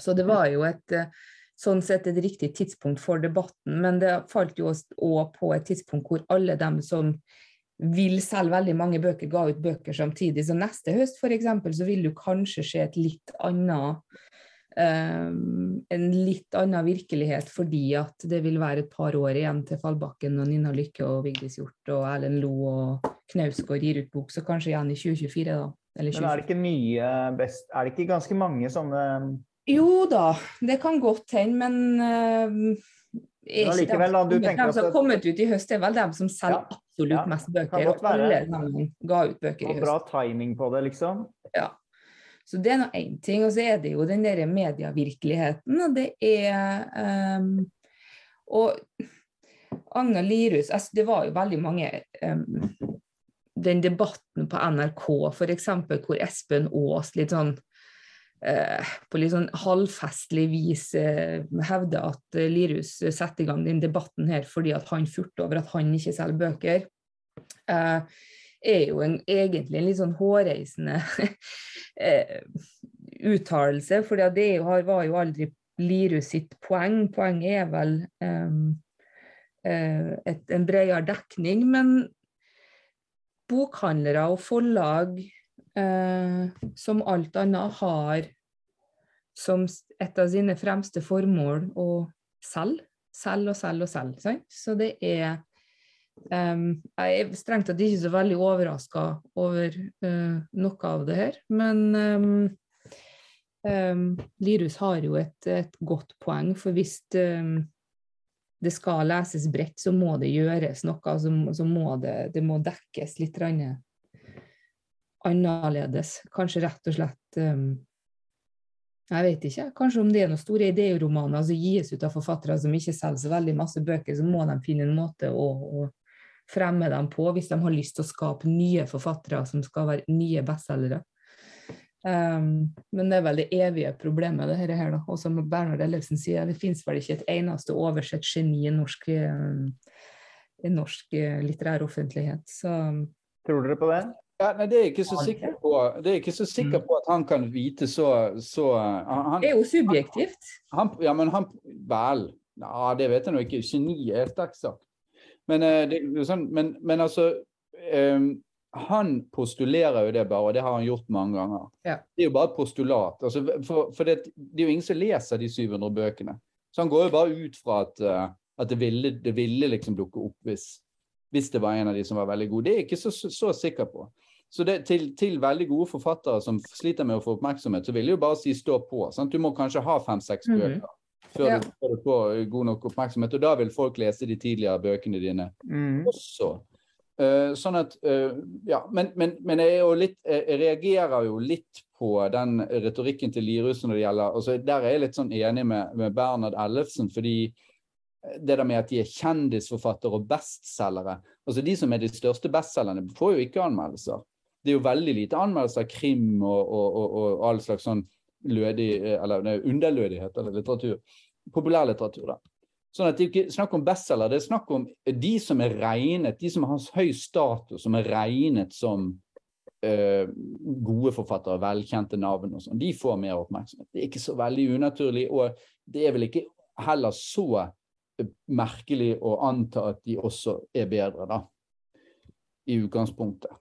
Så det var jo et eh, sånn sett et riktig tidspunkt for debatten, men det falt jo òg på et tidspunkt hvor alle dem som vil selge veldig mange bøker, ga ut bøker samtidig. Så neste høst f.eks. så vil du kanskje se et litt annet um, en litt annen virkelighet fordi at det vil være et par år igjen til Fallbakken og Nina Lykke og Vigdis Hjort og Erlend Lo og Knausgård gir ut bok, så kanskje igjen i 2024, da. Men er det ikke mye best Er det ikke ganske mange sånne Jo da, det kan godt hende, men uh, er ikke da, dem, dem som har kommet ut i høst, er vel dem som selger ja, absolutt ja, mest bøker. Og alle sammen ga ut bøker i høst. Bra timing på det, liksom. Ja. Så det er nå én ting. Og så er det jo den derre medievirkeligheten, og det er um, Og Agnar Lirus altså Det var jo veldig mange um, Den debatten på NRK f.eks. hvor Espen Aas litt sånn uh, på litt sånn halvfestlig vis uh, hevder at uh, Lirus setter i gang den debatten her fordi at han furter over at han ikke selger bøker. Uh, er jo en, egentlig en litt sånn hårreisende eh, uttalelse. For det var jo aldri Lirus sitt poeng. Poenget er vel um, et, en bredere dekning. Men bokhandlere og forlag, uh, som alt annet, har som et av sine fremste formål å selge. Selge og selge og selge. Så det er Um, jeg er strengt tatt ikke så veldig overraska over uh, noe av det her, men um, um, Lirus har jo et, et, godt poeng, for hvis det skal leses bredt, så må det gjøres noe. Så, så må det, det, må dekkes litt annerledes. Kanskje rett og slett jeg vet ikke. Kanskje om det er noen store idéromaner som gis ut av forfattere som ikke selger så veldig masse bøker, så må de finne en måte å, å fremme dem på hvis de har lyst til å skape nye forfattere som skal være nye bestselgere. Um, men det er vel det evige problemet, det her, da. Og som Bernhard Ellefsen sier, det finnes vel ikke et eneste oversett geni i norsk, i norsk eh, litterær offentlighet. Så Tror dere på det? Ja, nei, det er jeg ikke så sikker på. Det er ikke så sikker mm. på at han kan vite så, så han, Det er jo subjektivt. Han, ja, men han Vel. Ja, det vet jeg nå ikke. Geni er sterkt eksakt. Men, eh, det, sånn, men, men altså um, Han postulerer jo det bare, og det har han gjort mange ganger. Ja. Det er jo bare et postulat. Altså, for, for det, det, er jo ingen som leser de 700 bøkene. Så han går jo bare ut fra at, uh, at det, ville, det ville liksom dukke opp hvis, hvis, det var en av de som var veldig god. Det er jeg ikke så, så, så sikker på. Så det, til, til, veldig gode forfattere som sliter med å få oppmerksomhet, så vil jeg jo bare si stå på. Sant? Du må kanskje ha fem-seks mhm. bøker. Mm -hmm før, ja. du, får god nok oppmerksomhet. Og da vil folk lese de tidligere bøkene dine mm. også. Uh, sånn at uh, Ja, men, men, men jeg, litt, jeg, reagerer jo litt på den retorikken til Lirus når det gjelder altså Der er jeg litt sånn enig med, med Bernhard Ellefsen, fordi det der med at de er kjendisforfattere og bestselgere altså De som er de største bestselgerne, får jo ikke anmeldelser. Det er jo veldig lite anmeldelser av krim og, og, og, og all slags sånn lødig, eller underlødighet eller litteratur. Populærlitteratur, da. Sånn at Det er ikke snakk om bestselger, det er snakk om de som er regnet, de som har høy status, som er regnet som eh, gode forfattere, velkjente navn og sånn. De får mer oppmerksomhet. Det er ikke så veldig unaturlig, og det er vel ikke heller så merkelig å anta at de også er bedre, da. I utgangspunktet.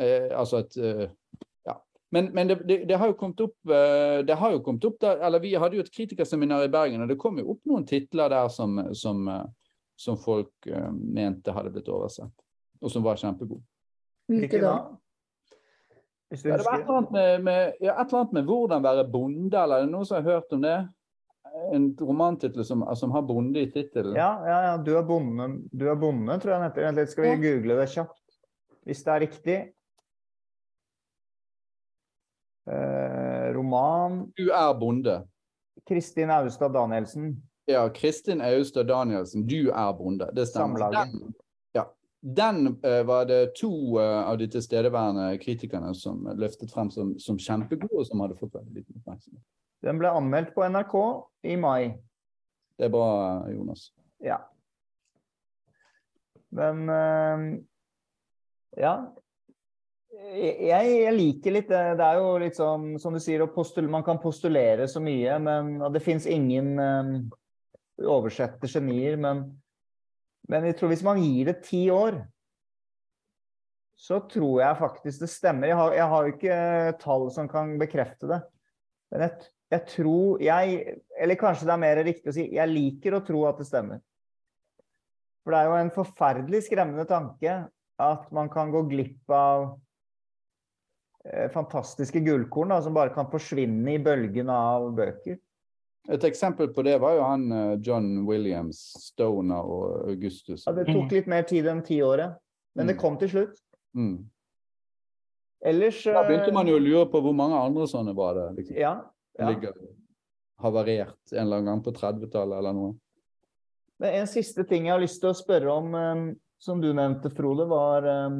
Eh, altså at uh, Men, men det, det, det har jo kommet opp, eh, det har jo kommet opp der, eller Vi hadde jo et kritikerseminar i Bergen, og det kom jo opp noen titler der som, som, eh, som folk uh, mente hadde blitt oversett, og som var kjempegode. Hvilke da? Ja, det var et eller, annet med, med, ja, et eller annet med 'Hvordan være bonde', eller er det noen som har hørt om det? En romantittel som, som har bonde i tittelen. Ja, ja, ja. Du er bonde, du er bonde tror jeg den heter. Vent litt, skal vi google det kjapt? Hvis det er riktig. Eh, roman Du er bonde. Kristin Austad Danielsen. Ja, Kristin Austad Danielsen, du er bonde. Det stemmer. Den, ja, den eh, var det to eh, av de tilstedeværende kritikerne som løftet frem som, som kjempegode, og som hadde fått veldig liten oppmerksomhet. Den ble anmeldt på NRK i mai. Det er bra, Jonas. Ja. Men ja. Jeg, jeg liker litt det. Det er jo litt sånn, som du sier, man kan postulere så mye, men og det fins ingen um, oversette genier. Men, men jeg tror hvis man gir det ti år, så tror jeg faktisk det stemmer. Jeg har, jeg har jo ikke tall som kan bekrefte det. Men jeg, jeg tror jeg Eller kanskje det er mer riktig å si jeg liker å tro at det stemmer. For det er jo en forferdelig skremmende tanke at man kan gå glipp av eh, fantastiske gullkorn da, som bare kan forsvinne i bølgen av bøker. Et eksempel på det var jo han eh, John Williams, Stoner og Augustus. Ja, det tok litt mer tid enn tiåret, men det Mm. kom til slutt. Mm. Ellers Da begynte eh, man jo å lure på hvor mange andre sånne var det. Liksom. Ja. ja. Ligger havarert en eller annen gang på 30-tallet eller noe. Men en siste ting jeg har lyst til å spørre om, eh, som du nevnte, Frode, var eh,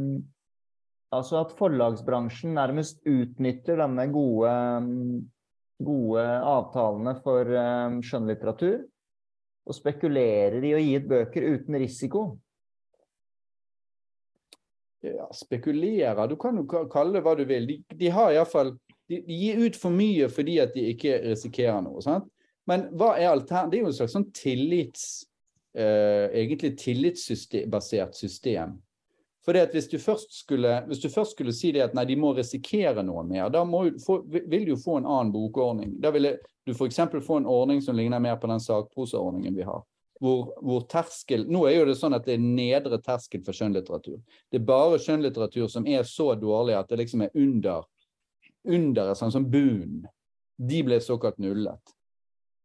altså at forlagsbransjen nærmest utnytter denne gode, eh, gode avtalene for eh, skjønnlitteratur og spekulerer i å gi ut bøker uten risiko. Ja, spekulerer, du kan jo kalle det hva du vil. De, de har iallfall de, de gir ut for mye fordi at de ikke risikerer noe. sant? Men hva er altern... Det er jo en slags sånn tillits... eh, egentlig tillitsbasert system. For det at hvis du, skulle, hvis du først skulle si det at nei, de må risikere noe mer, da må, få, vil du jo få en annen bokordning. Da ville du f.eks. få en ordning som ligner mer på den sakprosaordningen vi har. Hvor, hvor terskel, Nå er jo det sånn at det er nedre terskel for skjønnlitteratur. Det er bare skjønnlitteratur som er så dårlig at det liksom er under, under sånn som bunn. De ble såkalt nullet.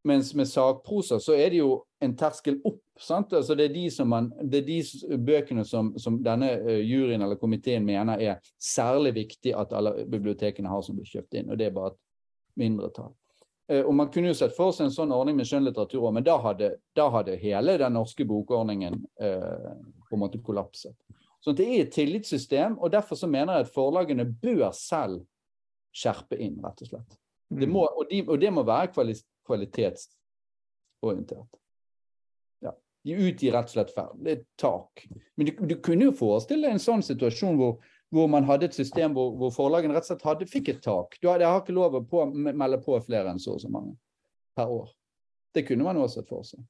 Mens med sakprosa så er det jo en terskel opp. sant? Altså Det er de, som man, det er de bøkene som, som denne eh, juryen eller komiteen mener er særlig viktig at alle bibliotekene har som blir kjøpt inn. Og det er bare et mindretall. Eh, Og Man kunne jo sett for seg en sånn ordning med skjønnlitteratur òg, men da hadde, da hadde hele den norske bokordningen eh, på en måte kollapset. Så det er et tillitssystem, og derfor så mener jeg at forlagene bør selv skjerpe inn, rett og slett. Det må, og, de, og det må være kvali kvalitetsorientert. Ja. De utgir rett og slett feil. Det er tak. Men du, du kunne jo forestille deg en sånn situasjon hvor, hvor man hadde et system hvor, hvor forlagene rett og slett hadde, fikk et tak. Du hadde, jeg har ikke lov å på, melde på flere enn så og så mange per år. Det kunne man også sett for seg.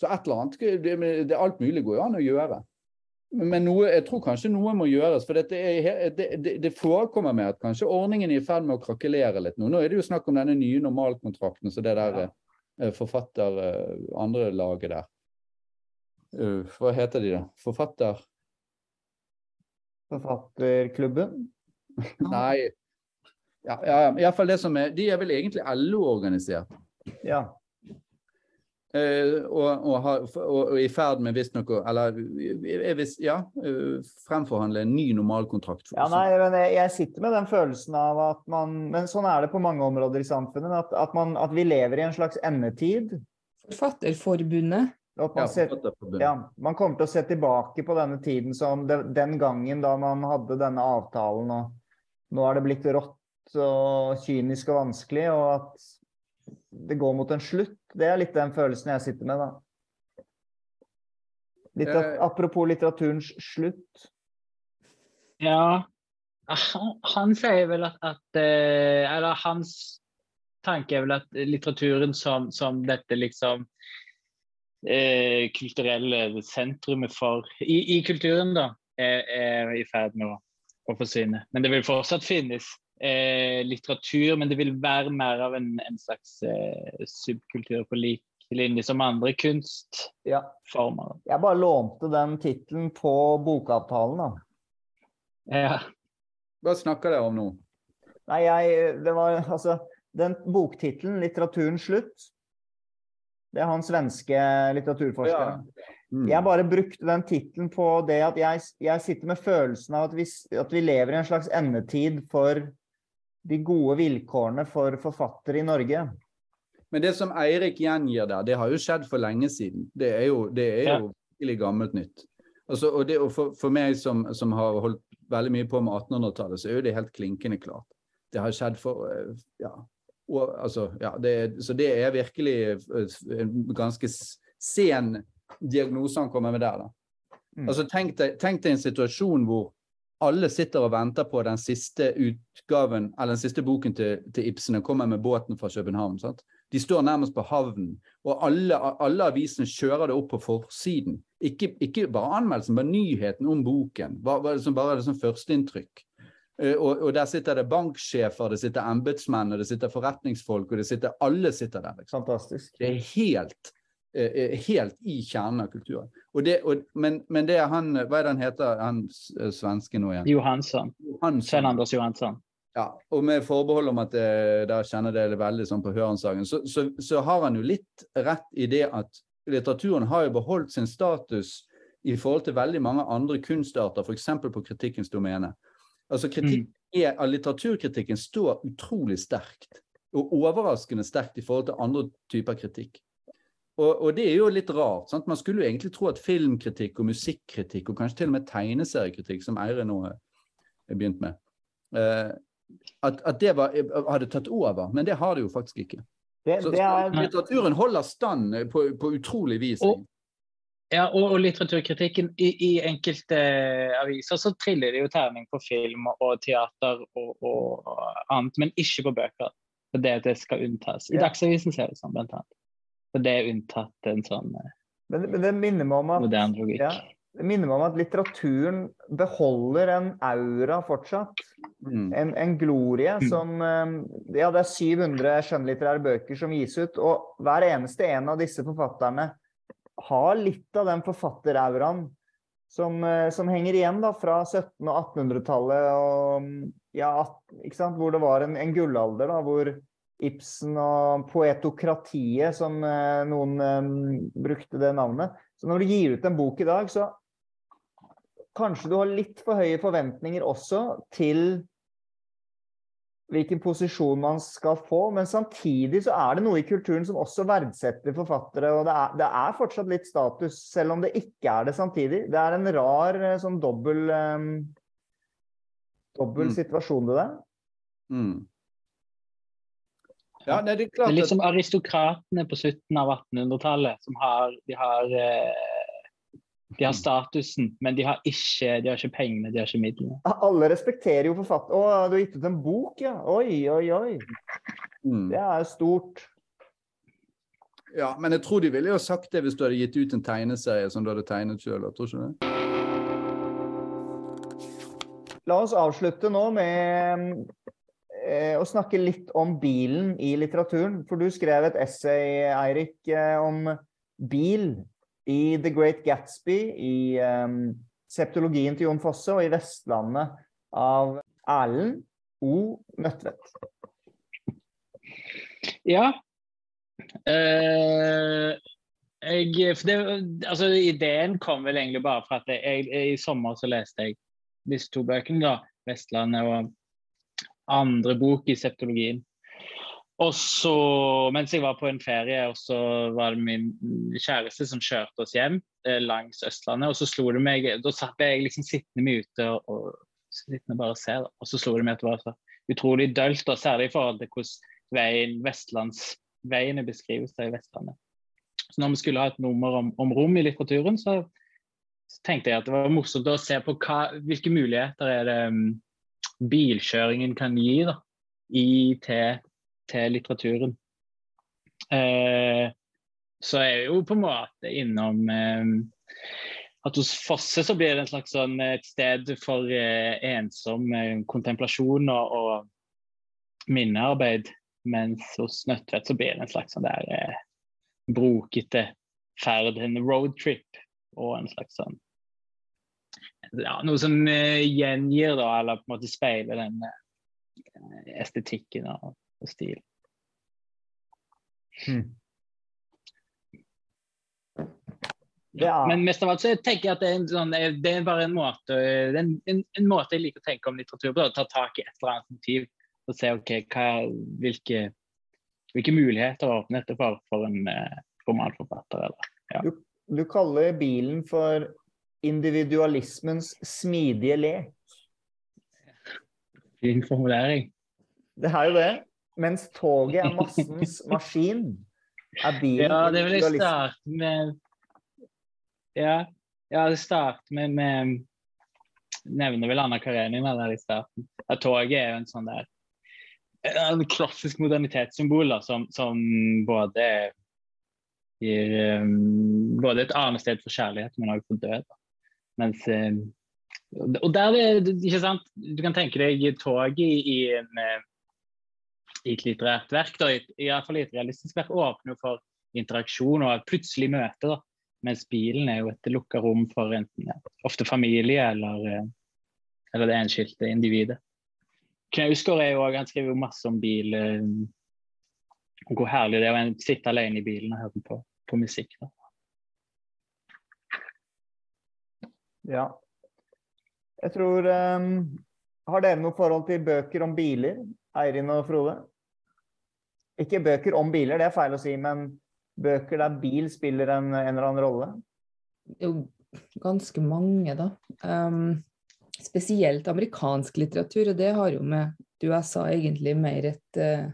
Så et eller annet, det, det, alt mulig går jo an å gjøre. Men noe, jeg tror kanskje noe må gjøres. For er, det, det, det forekommer med at kanskje ordningen er i ferd med å krakelere litt nå. Nå er det jo snakk om denne nye normalkontrakten, så det der ja. forfatter eh, andre laget der. Uh, hva heter de da? Forfatter... Forfatterklubben. Nei. Ja, ja, ja. Iallfall det som er De er vel egentlig LO-organisert. Ja. Eh, og, og, har, og, og i ferd med visstnok å Eller er visst, ja, eh, fremforhandle en ny normalkontrakt. Ja, nei, men jeg, jeg sitter med den følelsen av at man Men sånn er det på mange områder i samfunnet. At, at, man, at vi lever i en slags endetid. Forfatterforbundet. Og at Ja, man, ser, ja, man kommer til å se tilbake på denne tiden som den gangen da man hadde denne avtalen, og nå er det blitt rått og kynisk og vanskelig, og at det går mot en slutt. Det er litt den følelsen jeg sitter med, da. Litt at, Eh. apropos litteraturens slutt. Ja. Han, han sier vel at, at eh, Eller hans tanke er vel at litteraturen som, som dette liksom eh, kulturelle sentrumet for i, I kulturen, da, er, er i ferd med å, å forsvinne. Men det vil fortsatt finnes eh, litteratur, men det vil være mer av en, en slags eh, subkultur på lik linje som andre kunstformer. Ja. Jeg bare lånte den tittelen på bokavtalen, da. Ja. Hva snakker dere om nå? Nei, jeg Det var altså Den boktittelen, 'Litteraturen slutt', det er han svenske litteraturforskeren. Ja. Mm. Jeg bare brukte den tittelen på det at jeg, jeg, sitter med følelsen av at vi, at vi lever i en slags endetid for de gode vilkårene for forfattere i Norge. Men det som Eirik gjengir der, det har jo skjedd for lenge siden. Det er jo, det er jo virkelig gammelt nytt. Altså, og, det, og for, for, meg som, som, har holdt veldig mye på med 1800-tallet, så er jo det helt klinkende klart. Det har skjedd for eh, ja, og, altså, ja det, Så det er virkelig eh, en ganske sen diagnose han kommer med der. da. Mm. Altså, tenk deg, tenk deg en situasjon hvor alle sitter og venter på den siste utgaven, eller den siste boken til, til Ibsen. Den kommer med båten fra København. sant? De står nærmest på havnen, og alle, alle avisene kjører det opp på forsiden. Ikke, ikke bare anmeldelsen, men nyheten om boken. Bare, bare det som førsteinntrykk. Uh, og, og, der sitter det banksjefer, det sitter embetsmenn, det sitter forretningsfolk, og det sitter alle sitter der. Fantastisk. Det er helt, helt i kjernen av kulturen. Og det, og, men, men, det er han Hva er det han heter, han svenske nå igjen? Johansson. Johansson. Anders Johansson. Ja, og med forbehold om at det, da kjenner det veldig sånn på hørensagen, så, så, så, har han jo litt rett i det at litteraturen har jo beholdt sin status i forhold til veldig mange andre kunstarter, f.eks. på kritikkens domene. Altså kritikk, mm. Litteraturkritikken står utrolig sterkt, og overraskende sterkt i forhold til andre typer kritikk. Og, og, det er jo litt rart. Sant? Man skulle jo egentlig tro at filmkritikk og musikkritikk, og kanskje til og med tegneseriekritikk, som Eirin nå har begynt med, eh, at, at det var, hadde tatt over, men det har det jo faktisk ikke. Det, så, det er... litteraturen holder stand på, på utrolig vis. Og, ja, og, og litteraturkritikken i, i, enkelte aviser så triller det jo terning på film og teater og, og, annet, men ikke på bøker. For det, det skal unntas. I ja. Dagsavisen ser det sånn, blant annet. For det er unntatt en sånn eh, men, men det minner meg om at, moderne logikk. Ja, det minner meg om at litteraturen beholder en aura fortsatt. Mm. En, en, glorie mm. som eh, Ja, det er 700 skjønnlitterære bøker som gis ut, og hver eneste en av disse forfatterne har litt av den forfatterauraen som, eh, som henger igjen da, fra 1700- og 1800-tallet, og ja, hvor det var en, en gullalder da, hvor Ibsen og poetokratiet, som eh, noen um, brukte det navnet. Så når du gir ut en bok i dag, så kanskje du har litt for høye forventninger også til hvilken posisjon man skal få, men samtidig så er det noe i kulturen som også verdsetter forfattere, og det er, det er fortsatt litt status, selv om det ikke er det samtidig. Det er en rar eh, sånn dobbel, um, dobbel mm. situasjon, det der. Mm. Ja, det, er det, er litt som aristokratene på slutten av 1800-tallet, som har, de har eh, de har statusen, men de har ikke, de har ikke pengene, de har ikke midlene. Alle respekterer jo forfatter... Å, du har gitt ut en bok, ja. Oi, oi, oi. Mm. Det er stort. Ja, men jeg tror de ville jo sagt det hvis du hadde gitt ut en tegneserie som du hadde tegnet sjøl. Tror ikke det? La oss avslutte nå med eh, å snakke litt om bilen i litteraturen. For du skrev et essay, Eirik, eh, om bil i The Great Gatsby, i um, septologien til Jon Fosse og i Vestlandet av Erlend O. Nødtvedt. Ja. Uh, jeg, det, altså, ideen kom vel egentlig bare fra at jeg, jeg, i sommer så leste jeg disse to bøkene, da, 'Vestlandet' og andre bok i septologien. Og så, mens jeg var på en ferie, og så var det min kjæreste som kjørte oss hjem eh, langs Østlandet. Og så slo det meg Da satt jeg liksom sittende mye ute og, og sittende bare og se, og så slo det meg at det var så utrolig dølt, og særlig i forhold til hvordan veien, vestlandsveiene beskrives der i Vestlandet. Så når vi skulle ha et nummer om, om rom i litteraturen, så, så, tenkte jeg at det var morsomt å se på hva, hvilke muligheter er det um, bilkjøringen kan gi da, i til til litteraturen. Eh, så er vi jo på en måte innom eh, at hos Fosse så blir det en slags sånn, et sted for eh, ensom eh, kontemplasjon og, og, minnearbeid. Mens hos Nødtvedt så blir det en slags sånn der eh, brokete ferd, en roadtrip og en slags sånn ja, Noe som eh, gjengir, da, eller på en måte speiler den eh, estetikken og, og stilen. Hmm. Er, Men mest av alt så tenker jeg at det er, en sånn, det er bare en måte en, en, en måte jeg liker å tenke om litteratur på. Å ta tak i et eller annet motiv og se okay, hva, hvilke, hvilke muligheter åpner dette for for en eh, romanforfatter. Eller, ja. du, du kaller bilen for individualismens smidige lek. Fin formulering. Det er jo det. Mens toget er massens maskin, er bilen Ja, det vil jeg starte med Ja, ja det starter med, med Nevner vel Anna Karenina der i starten. At toget er jo en sånn der en klassisk modernitetssymbol da, som, som både gir um, både et annet sted for kjærlighet, men også for død. Da. Mens um, Og der er det ikke sant Du kan tenke deg toget i, i, eh, et litterært verk, da, i, hvert fall i et realistisk verk, åpner for interaksjon og plutselig møte. da. Mens bilen er jo et lukka rom for enten ofte familie eller, eh, eller det enskilte individet. Knausgård er jo han skriver jo masse om bil. eh, hvor herlig det er å sitte alene i bilen og høre på, på musikk. Da. Ja. Jeg tror um, Har dere noe forhold til bøker om biler, Eirin og Frode? Ikke bøker om biler, det er feil å si, men bøker der bil spiller en, en eller annen rolle? Jo ganske mange, da. Um, spesielt amerikansk litteratur, og det har jo med USA egentlig mer et uh,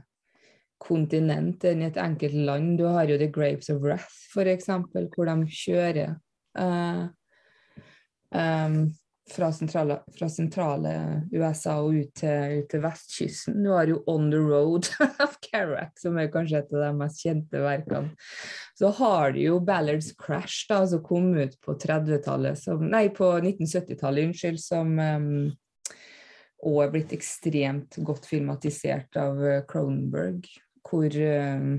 kontinent enn et enkelt land. Du har jo The Grapes of Wrath, f.eks., hvor de kjører eh, em, fra, sentrale, fra sentrale USA og ut til, til vestkysten. Du har jo On the Road of Kerouac, som er kanskje et av de mest kjente verkene. Så har du jo Ballards Crash, da, som kom ut på 30-tallet, som Nei, på 1970-tallet, unnskyld, som um, og er blitt ekstremt godt filmatisert av eh, Cronenberg, hvor eh,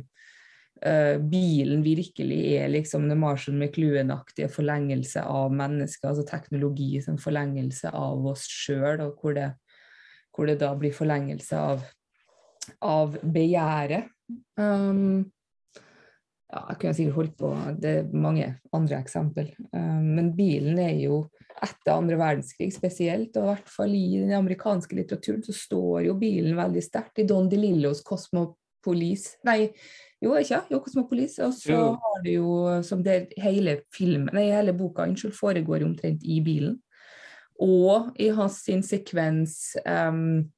eh, bilen virkelig er liksom det Marshall McLuhan-aktige forlengelse av mennesket, altså teknologi som forlengelse av oss sjøl, og hvor det, hvor det da blir forlengelse av, av begjæret. Um, ja, jeg kunne sikkert holdt på, det er mange andre eksempel. Um, men bilen er jo etter andre verdenskrig spesielt, og i hvert fall i den amerikanske litteraturen, så står jo bilen veldig sterkt. I Don DeLillos Cosmopolis Nei, jo, ikke? Jo, Cosmopolis. Og så Jo. har du jo som det hele filmen, nei, hele boka unnskyld, foregår omtrent i bilen. Og i hans sin sekvens um,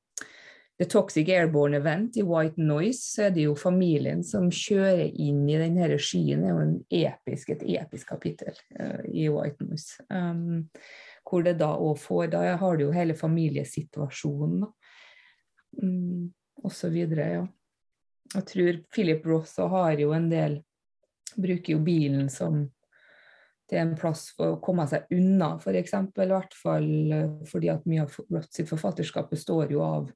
The Toxic Airborne Event i White Noise, så er det jo familien som kjører inn i den her skyen. Det er jo en episk, et episk kapittel uh, i White Noise. Um, hvor det da òg får Da har du jo hele familiesituasjonen, da. Um, og så videre, ja. Jeg tror Philip Ross har jo en del Bruker jo bilen som til en plass for å komme seg unna, f.eks. I hvert fall eh, fordi at mye av Ross sitt forfatterskap består jo av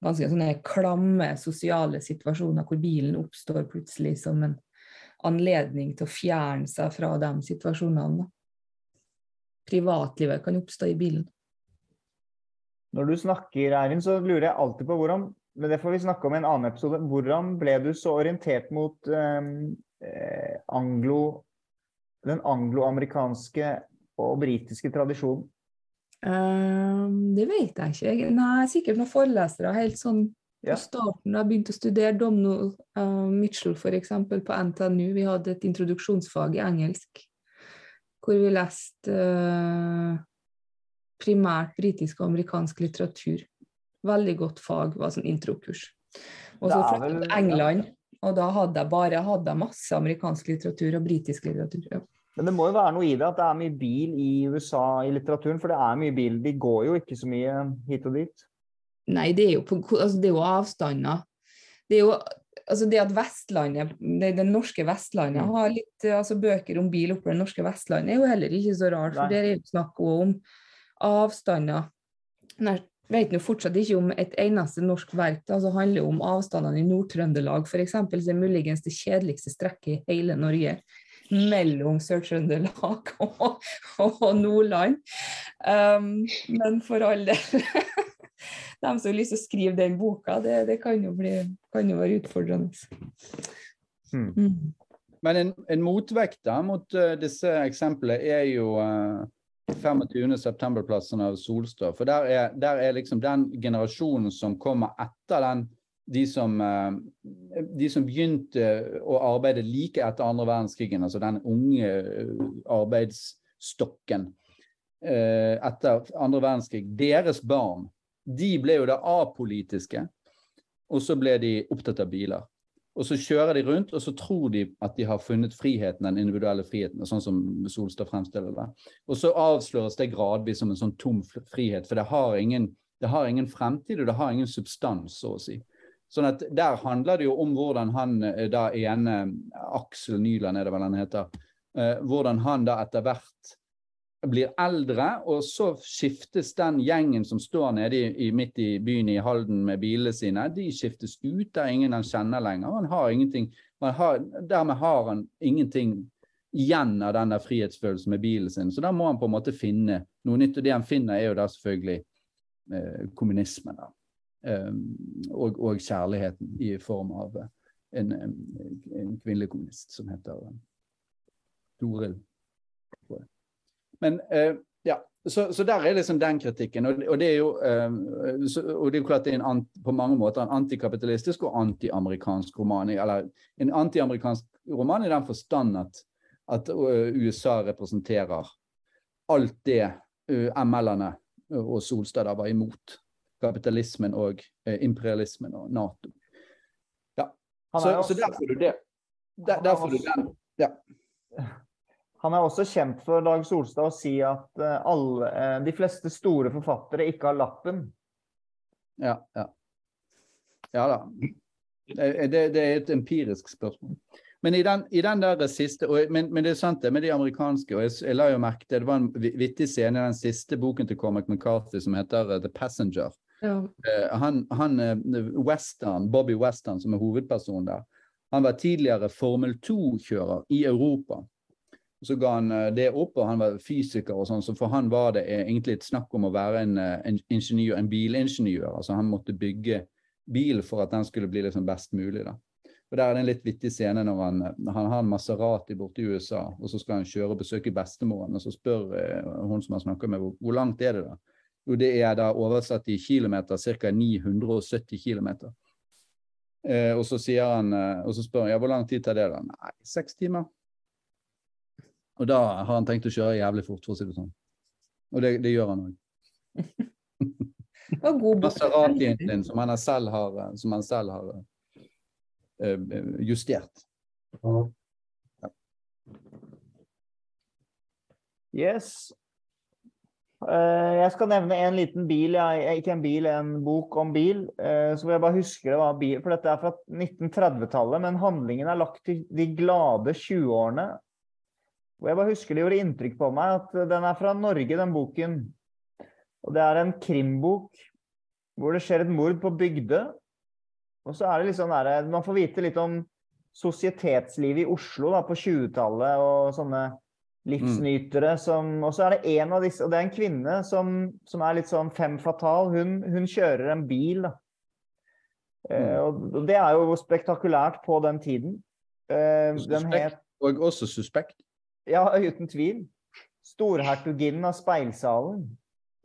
ganske sånne klamme sosiale situasjoner hvor bilen oppstår plutselig som en anledning til å fjerne seg fra de situasjonene. Privatlivet kan oppstå i bilen. Når du snakker, Eirin, så lurer jeg alltid på hvordan Men det får vi snakke om i en annen episode. Hvordan ble du så orientert mot ehm, eh, anglo, den angloamerikanske og britiske tradisjonen? Um, det vet jeg ikke. Nei, sikkert noen forelesere helt sånn Ja. på starten. Jeg begynte å studere Domino uh, Mitchell f.eks. på NTNU. Vi hadde et introduksjonsfag i engelsk hvor vi leste uh, primært britisk og amerikansk litteratur. Veldig godt fag, var sånn introkurs. Og så jeg til England, og da hadde jeg bare hadde masse amerikansk litteratur og britisk litteratur. Ja. Men det må jo være noe i det at det er mye bil i USA i litteraturen, for det er mye bil. De går jo ikke så mye hit og dit. Nei, det er jo, på, altså, det er jo avstander. Det er jo altså det at Vestlandet, det, det norske Vestlandet Mm. har litt altså bøker om bil på det norske Vestlandet, er jo heller ikke så rart. For Nei. der er jo snakk om avstander. Nær vet nå fortsatt ikke om et eneste norsk verk da, som handler om avstandene i Nord-Trøndelag, f.eks., som er muligens det kjedeligste strekket i hele Norge. Mellom Sør-Trøndelag og, og, Nordland. Um, men for all del De som har lyst til å skrive den boka, det, det kan, jo bli, kan, jo være utfordrende. Hmm. Mm. Men en, en motvekt da, mot uh, disse eksemplene er jo uh, 25. september-plassen av Solstad. For der er, der er, liksom den generasjonen som kommer etter den, de som, uh, de som begynte å arbeide like etter andre verdenskrigen, altså den unge arbeidsstokken etter andre verdenskrig, deres barn, de ble jo da apolitiske. Og så ble de opptatt av biler. Og så kjører de rundt, og så tror de at de har funnet friheten, den individuelle friheten, sånn som Solstad fremstiller det. Og så avsløres det gradvis som en sånn tom frihet, for det har ingen, det har ingen fremtid, og det har ingen substans, så å si. Sånn at Der handler det jo om hvordan han da ene, Aksel Nyland er det vel han heter, eh, hvordan han da etter hvert blir eldre, og så skiftes den gjengen som står nede i, i, midt i byen i Halden med bilene sine, de skiftes ut. Det er ingen han kjenner lenger. Han har ingenting, har, dermed har han ingenting igjen av den der frihetsfølelsen med bilen sin. Så da må han på en måte finne noe nytt. Og det han finner, er jo da selvfølgelig eh, kommunismen. da. Um, og, og, kjærligheten i form av en, en, en kvinnelig kommunist som heter Doril. Men uh, ja, så, så, der er liksom den kritikken. Og, og det er jo uh, så, og det er jo klart det er en, på mange måter en antikapitalistisk og antiamerikansk roman. Eller en antiamerikansk roman i den forstand at, at uh, USA representerer alt det ML-ene og Solstad var imot. Kapitalismen og imperialismen og Nato. Ja, så, så der får du det. Der, der får du den. Ja. Han er også kjent for Dag Solstad å si at alle, de fleste store forfattere ikke har lappen. Ja, ja. Ja da. Det, det er et empirisk spørsmål. Men i den, i den der siste og, men, men, det er sant det med de amerikanske. og jeg, jeg la jo merke til, Det var en vittig scene i den siste boken til Cormac McCarthy som heter The Passenger. Ja. Han, han, Western, Bobby Western, som er hovedpersonen der, han var tidligere Formel 2-kjører i Europa. Så ga han det opp, og han var fysiker og sånn, så for han var det egentlig et snakk om å være en, en ingeniør, en bilingeniør. Altså han måtte bygge bil for at den skulle bli liksom best mulig. da. Og Der er det en litt vittig scene når han, han har en Maserati borte i USA, og så skal han kjøre og besøke bestemoren, og så spør eh, hun som han snakker med, hvor, hvor langt er det da? Jo, det er da oversatt i kilometer, ca. 970 km. Eh, og så sier han, og så spør han ja, hvor lang tid tar det da? Nei, seks timer. Og da har han tenkt å kjøre jævlig fort, for å si det sånn. Og det, det gjør han òg. Maseratien din, som han selv har, som han selv har uh, justert. Ja. Yes. Uh, jeg skal nevne en liten bil, jeg, ikke en bil, en bok om bil. Uh, så vil jeg bare huske det var bil, for dette er fra 1930-tallet, men handlingen er lagt til de glade 20-årene. Og jeg bare husker det gjorde inntrykk på meg at den er fra Norge, den boken. Og det er en krimbok hvor det skjer et mord på Bygdø. Og så er det litt sånn der, Man får vite litt om sosietetslivet i Oslo da, på 20-tallet og sånne livsnytere som Og så er det en av disse, og det er en kvinne som, som er litt sånn fem fatal. Hun, hun kjører en bil, da. Eh, og det er jo spektakulært på den tiden. Eh, den het Og også suspekt. Ja, uten tvil. Storhertuginnen av Speilsalen.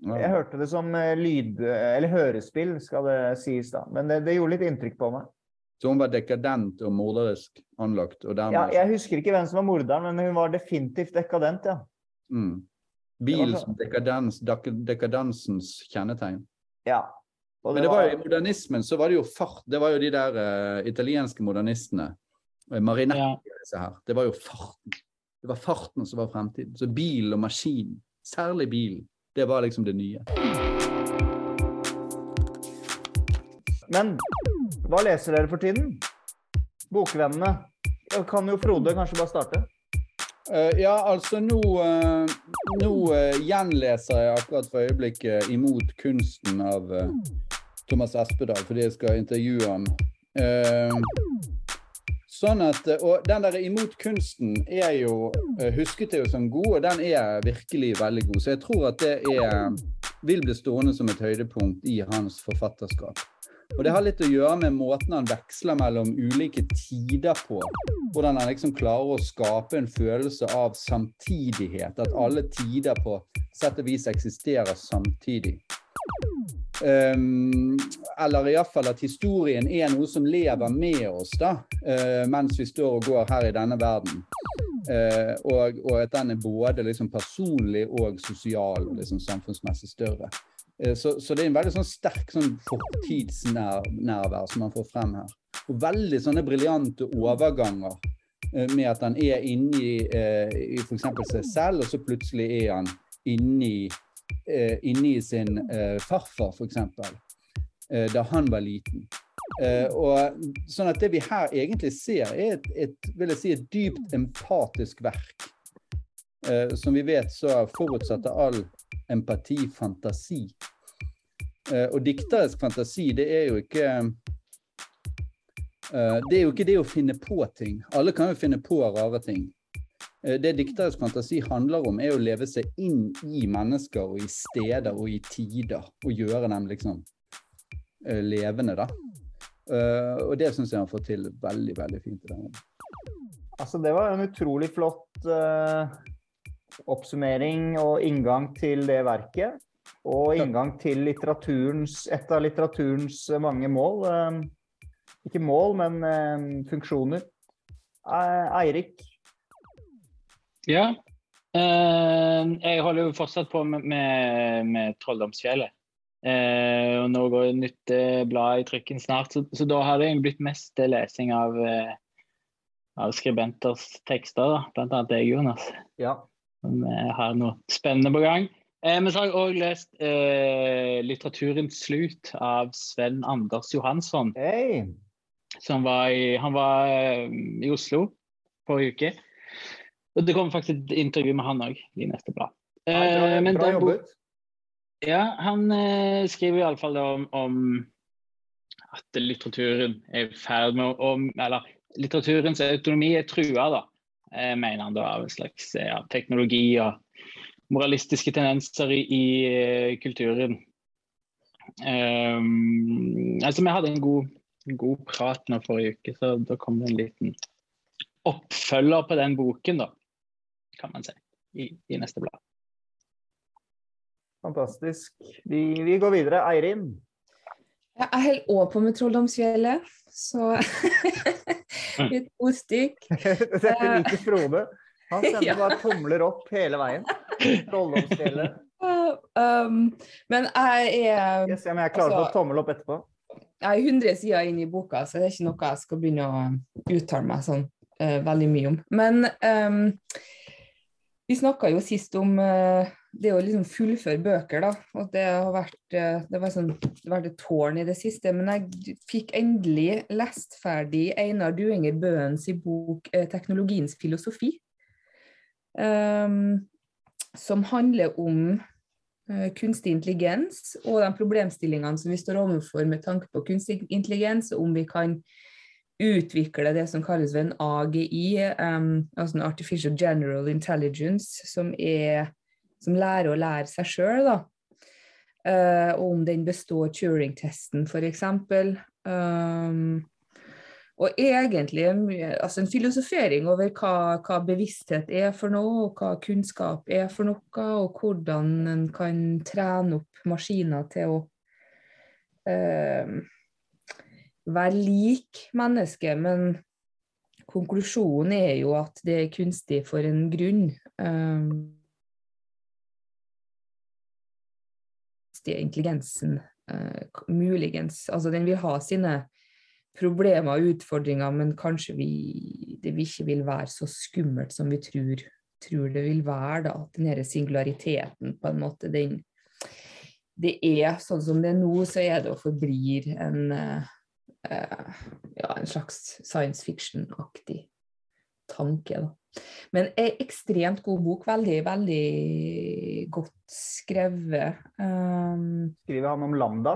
Ja. Jeg hørte det som lyd... Eller hørespill, skal det sies da. Men det, det gjorde litt inntrykk på meg. Så hun var dekadent og morderisk anlagt? Og dermed... Ja, jeg husker ikke hvem som var morderen, men hun var definitivt dekadent, ja. Mm. Bil så- som dekadens, dek- dekadensens kjennetegn. ja. Og Men det var jo i modernismen så var det jo fart. Det var jo de der uh, italienske modernistene. eh, Marinetti Ja. disse her. Det var jo farten. Det var farten som var fremtiden. Så bil og maskin, særlig bil, det var liksom det nye. Men hva leser dere for tiden? Bokvennene. Kan jo Frode kanskje bare starte? Uh, ja, altså nå, uh, nå uh, gjenleser jeg akkurat for øyeblikket 'Imot kunsten' av Thomas Espedal, fordi jeg skal intervjue ham. Sånn at, og den der 'Imot kunsten' er jo eh, husket er jo som god, og den er virkelig veldig god. Så jeg tror at det er, vil bli stående som et høydepunkt i hans forfatterskap. Og det har litt å gjøre med måten han veksler mellom ulike tider på. Hvordan han liksom klarer å skape en følelse av samtidighet. At alle tider på sett og vis eksisterer samtidig. Um, eller iallfall at historien er noe som lever med oss da, uh, mens vi står og går her i denne verden. Uh, og, og at den er både liksom personlig og sosial og liksom samfunnsmessig større. Uh, så, så, det er en veldig sånn sterk sånn fortidsnærvær som man får frem her. Og veldig sånne briljante overganger med at han er inni eh, f.eks. seg selv, og så plutselig er han inni, eh, inni sin eh, farfar, f.eks. Eh, da han var liten. Eh, og sånn at Det vi her egentlig ser, er et, et, vil jeg si, et dypt empatisk verk. Eh, som vi vet så forutsetter all empati fantasi. Eh, og dikterisk fantasi, det er jo ikke eh, Det er jo ikke det å finne på ting. Alle kan jo finne på rare ting. Eh, det dikterisk fantasi handler om, er å leve seg inn i mennesker og i steder og i tider. Og gjøre dem liksom eh, levende, da. Eh, og det syns jeg han får til veldig, veldig fint. i denne. Altså, det var en utrolig flott uh, oppsummering og inngang til det verket. Og inngang til litteraturens, et av litteraturens mange mål. Uh, ikke mål, men uh, funksjoner. Eirik, Ja. Uh, jeg holder jo fortsatt på med, med, med Trolldomsfjellet. Uh, og nå går et nytt eh, blad i trykken snart, så, så da har det blitt mest lesing av, av skribenters tekster, da. blant annet deg, Jonas. ja. Som har noe spennende på gang. Eh, men så har jeg òg lest eh, 'Litteraturens slut' av Sven Anders Johansson. Hey. Som var i, han var eh, i Oslo forrige uke. Og det kommer faktisk et intervju med han òg i neste blad. Bra, Eh, bra bo- jobbet. Ja, han eh, skriver iallfall om, om at litteraturen er i ferd med å Eller litteraturens autonomi er trua, da. Eh, mener han da av en slags ja, teknologi og moralistiske tendenser i, i eh, kulturen. Um, altså, vi hadde en god, en god prat nå forrige uke, så da kom det en liten oppfølger på den boken, da, kan man si, i, i neste blad. Fantastisk. Vi, vi går videre. Eirin. Jeg holder òg på med Trolldomsfjellet, så litt ordstykk. Dette liker Frode. Han sender Ja. bare tomler opp hele veien. Trolldomsfjellet. Um, men jeg er, Jeg ser om jeg klarer å få Altså- tommel opp etterpå. jeg er 100 sider inn i boka, så det er ikke noe jeg skal begynne å uttale meg sånn uh, veldig mye om. Men um, vi snakka jo sist om eh, det å liksom fullføre bøker, da. Og det har vært, eh, det var sånn, det har vært et tårn i det siste. Men jeg fikk endelig lest ferdig Einar Duenger Bøens bok eh, 'Teknologiens filosofi'. Um, som handler om kunstig intelligens og de problemstillingene som vi står overfor med tanke på kunstig intelligens, og om vi kan utvikle det som kalles en AGI, um, altså en Artificial General Intelligence, som, er, som lærer å lære seg sjøl, da. Eh, om den består Turing-testen, f.eks. Um, og egentlig en altså en filosofering over hva, hva bevissthet er for noe, og hva kunnskap er for noe, og hvordan en kan trene opp maskiner til å eh, være lik mennesket. Men konklusjonen er jo at det er kunstig for en grunn. Kunstige intelligensen eh, muligens Altså, den vil ha sine problemer og utfordringer, men kanskje vi, det vil ikke vil være så skummelt som vi tror, tror det vil være. da, Den her singulariteten, på en måte, den Det er sånn som det er nå, så er det og forblir en, eh, ja, en slags science fiction-aktig tanke. Da. Men ei ekstremt god bok. Veldig, veldig godt skrevet. Um, Skriver han om Lambda?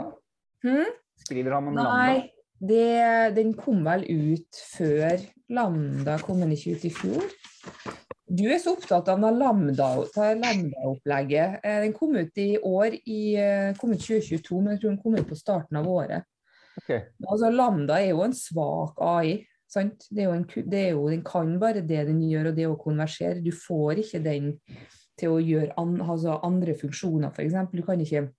Hmm? Skriver han om Lambda? Nei, det, den kom vel ut før Lambda kom den ikke ut i fjor. Du er så opptatt av Lambda-opplegget. Eh, Den kom ut i år, i, eh, kom ut 2022, men jeg tror den kom ut på starten av året. Ok. Altså, Lambda er jo en svak AI. Sant? Det er jo en, det er jo, den kan bare det den gjør, og det å konversere. Du får ikke den til å gjøre an, altså andre funksjoner, f.eks. Du kan ikke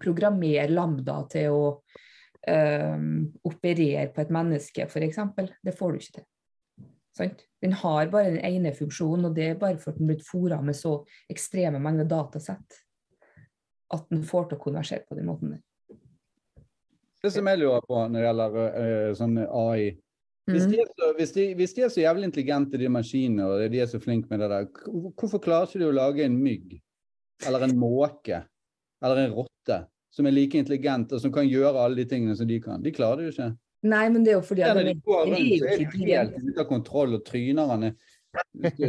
programmere Lambda til å um, operere på et menneske, f.eks. Det får du ikke til. Sant? Den har bare den ene funksjonen, og det er bare for at den er blitt fôra med så ekstreme mengder datasett at den får til å konversere på den måten. der. Det som jeg lurer på når det gjelder uh, sånn AI hvis de, så, hvis, de, hvis de er så jævlig intelligente, de maskinene, og de er så flinke med det der, hvorfor klarer ikke de å lage en mygg? Eller en måke? Eller en rotte? Som er like intelligent, og som kan gjøre alle de tingene som de kan? De klarer det jo ikke. Nei, men det er jo fordi at de går rundt, så er de helt ute av kontroll, og trynerne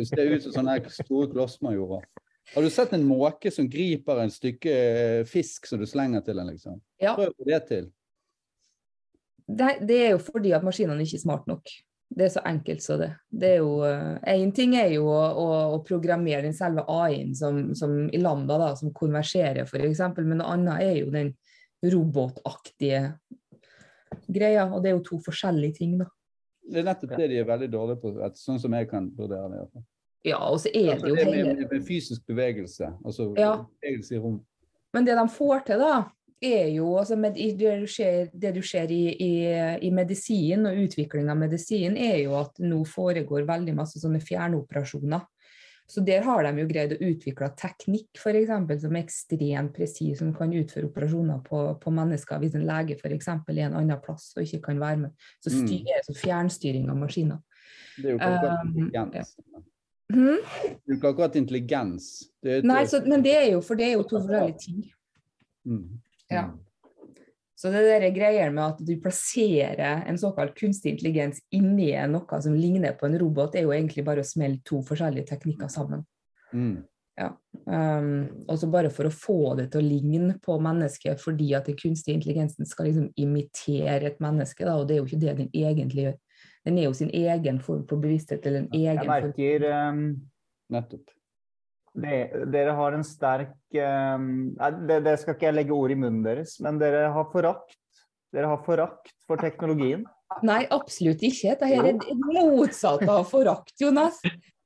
ser ut som sånne store klossmajorer. Har du sett en måke som griper en stykke eh, fisk som du slenger til den, liksom? Ja. Prøv det til. Det, det er jo fordi at maskinene ikke er smart nok. Det er så enkelt så det. det er jo, Én ting er jo å, å, å programmere den selve AI-en som, som i Lambda, da, som konverserer f.eks., men noe annet er jo den robotaktige greia. Og det er jo to forskjellige ting, da. Det er nettopp det de er veldig dårlige på, et- sånn som jeg kan vurdere det. i hvert fall. Ja, og så er det jo det er med, med fysisk bevegelse, altså Ja. bevegelse i rom. Men det de får til, da, er jo altså med, det du ser, det du ser i, i, i medisin og utvikling av medisin, er jo at nå foregår veldig masse sånne fjernoperasjoner. Så der har de jo greid å utvikle teknikk for eksempel, som er ekstremt presis, som kan utføre operasjoner på, på mennesker hvis en lege f.eks. er en annen plass og ikke kan være med. Så Mm. styrer så fjernstyring av maskiner. Det er jo akkurat Um, intelligens. Det er jo akkurat intelligens. Det er Nei, så, men det er jo for det er jo to forskjellige ting. Mm. Ja. Så det der greier med at du plasserer en såkalt kunstig intelligens inni noe som ligner på en robot, er jo egentlig bare å smelle to forskjellige teknikker sammen. Mm. Um, og så bare for å få det til å ligne på mennesket, fordi at den kunstige intelligensen skal liksom imitere et menneske, da, og det er jo ikke det den egentlig gjør. Den er jo sin egen form for bevissthet, eller en egen Jeg merker um, Nettopp. Det, Dere har en sterk nei, det, det skal ikke jeg legge ord i munnen deres, men dere har forakt. Dere har forakt for teknologien. Nei, absolutt ikke. Det er det motsatte av forakt, Jonas.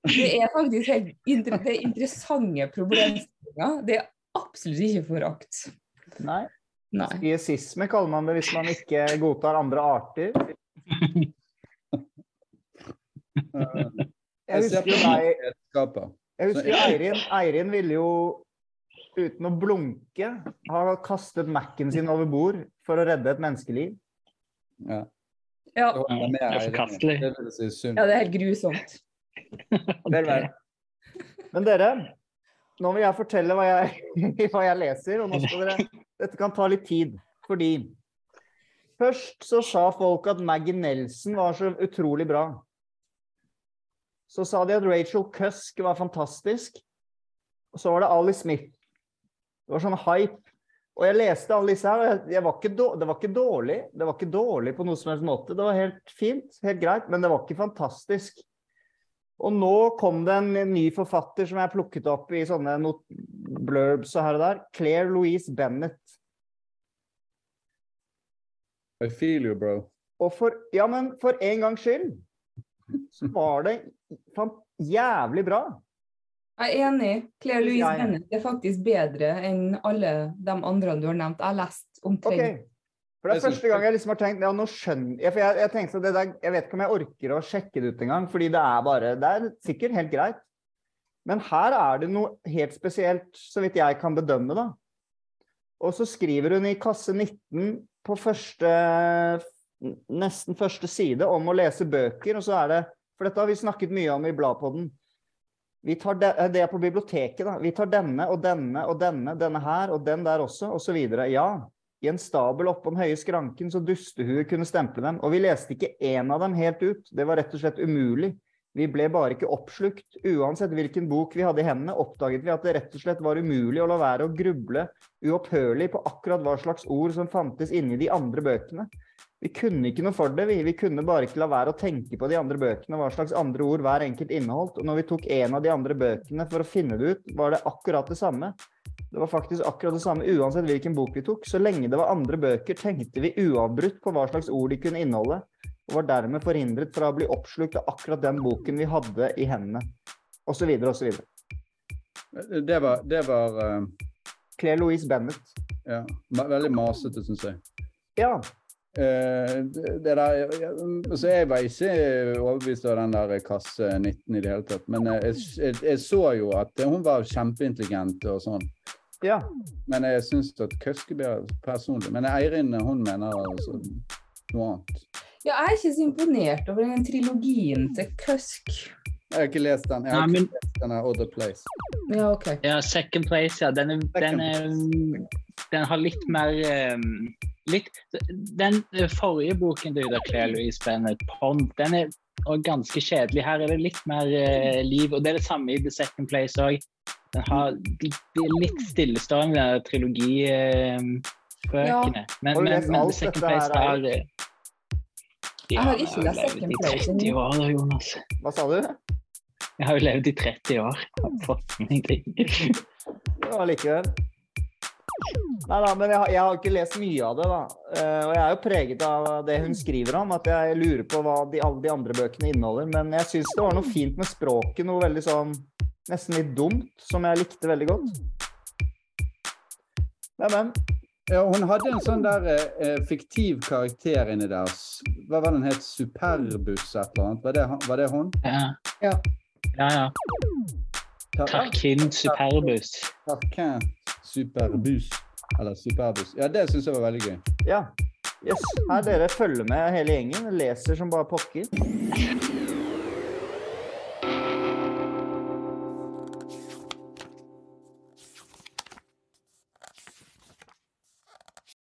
Det er faktisk helt inter det er interessante problemstillinger. Det er absolutt ikke forakt. Nei. Nei. Spiesisme kaller man det hvis man ikke godtar andre arter. Uh, Jeg husker deg. Jeg husker Eirin. Eirin ville jo uten å blunke ha kastet Mac-en sin over bord for å redde et menneskeliv. Ja. Ja, Det er forkastelig. Ja, det er helt grusomt. Vel, vel. Men dere, nå vil jeg fortelle hva jeg, hva jeg leser, og nå skal dere Dette kan ta litt tid, fordi Først så sa folk at Maggie Nelson var så utrolig bra. Så sa de at Rachel Cusk var fantastisk. Og så var det Ali Smith. Det var sånn hype. Og jeg leste alle disse her, og var ikke då- det var ikke dårlig. Det var ikke dårlig på noe som helst måte. Det var helt fint, helt greit, men det var ikke fantastisk. Og nå kom det en ny forfatter som jeg plukket opp i sånne not blurbs og her og der. Claire Louise Bennett. I feel you, bro. Og for, ja, men for en gangs skyld så var det fan, jævlig bra. Jeg er enig. Claire Louise Ja, ja. Bennett er faktisk bedre enn alle de andre du har nevnt. Jeg har lest omtrent omtrent For det er første gang jeg liksom har tenkt ja, nå skjønner jeg, for jeg, jeg tenkte så det der, jeg vet ikke om jeg orker å sjekke det ut engang, fordi det er bare Det er sikkert helt greit. Men her er det noe helt spesielt, så vidt jeg kan bedømme, da. Og så skriver hun i kasse 19 på første Nesten første side om å lese bøker, og så er det For dette har vi snakket mye om i Bladpodden. Vi tar de, eh, det er på biblioteket, da. Vi tar denne og denne og denne, denne her og den der også, osv. Ja, i en stabel oppom høye skranken så dustehuet kunne stemple dem. Og vi leste ikke én av dem helt ut. Det var rett og slett umulig. Vi ble bare ikke oppslukt. Uansett hvilken bok vi hadde i hendene, oppdaget vi at det rett og slett var umulig å la være å gruble uopphørlig på akkurat hva slags ord som fantes inni de andre bøkene. Vi kunne ikke noe for det, vi. Vi kunne bare ikke la være å tenke på de andre bøkene, hva slags andre ord hver enkelt inneholdt. Og når vi tok en av de andre bøkene for å finne det ut, var det akkurat det samme. Det var faktisk akkurat det samme uansett hvilken bok vi tok. Så lenge det var andre bøker, tenkte vi uavbrutt på hva slags ord de kunne inneholde, og var dermed forhindret fra å bli oppslukt av akkurat den boken vi hadde i hendene. Og så videre og så videre. Det var, det var uh... Claire Louise Bennett. ja, veldig masete, syns jeg. Ja. Eh, det det der, jeg- så jeg var ikke overbevist av den der kasse 19 i det hele tatt. Men eh, jeg, jeg, jeg så jo at hun var kjempeintelligent og sånn. Ja. Men jeg syns at Køskebjerg personlig Men Eirin hun mener altså noe annet. Ja, jeg er ikke så imponert over den trilogien til Kusk. Jeg har ikke lest den. Jeg Nei, har men ikke lest den her Other Place. Ja, OK. ja, Second Place, ja. Den, er, den, er, den har litt mer um, litt, Den forrige boken til Ida Claire Louise Bennett, 'Pond', den er ganske kjedelig. Her er det litt mer uh, liv. Og det er det samme i The Second Place òg. Den har de, de er litt stillestående, trilogibøkene. Uh, ja. Men, men, men The Second Place har Jeg har ikke jeg har levd i 30 år Jonas. Hva sa du? Jeg har jo levd i 30 år. Jeg har fått med ting. Nei da, men jeg har, jeg har ikke lest mye av det, da. Eh, og jeg er jo preget av det hun skriver om, at jeg lurer på hva de, alle de andre bøkene inneholder. Men jeg syns det var noe fint med språket, noe veldig sånn nesten litt dumt, som jeg likte veldig godt. Neimen, men. Ja, hun hadde en sånn der eh, fiktiv karakter inni der. Hva var den het? Superbus et eller annet? Var det, var det hun? Ja. Ja. ja, ja. Tarkin Superbus. Tarkin Superbus. Eller Superbus. Ja, det syns jeg var veldig gøy. Ja. Yes. Her dere følger med hele gjengen. Leser som bare pokker.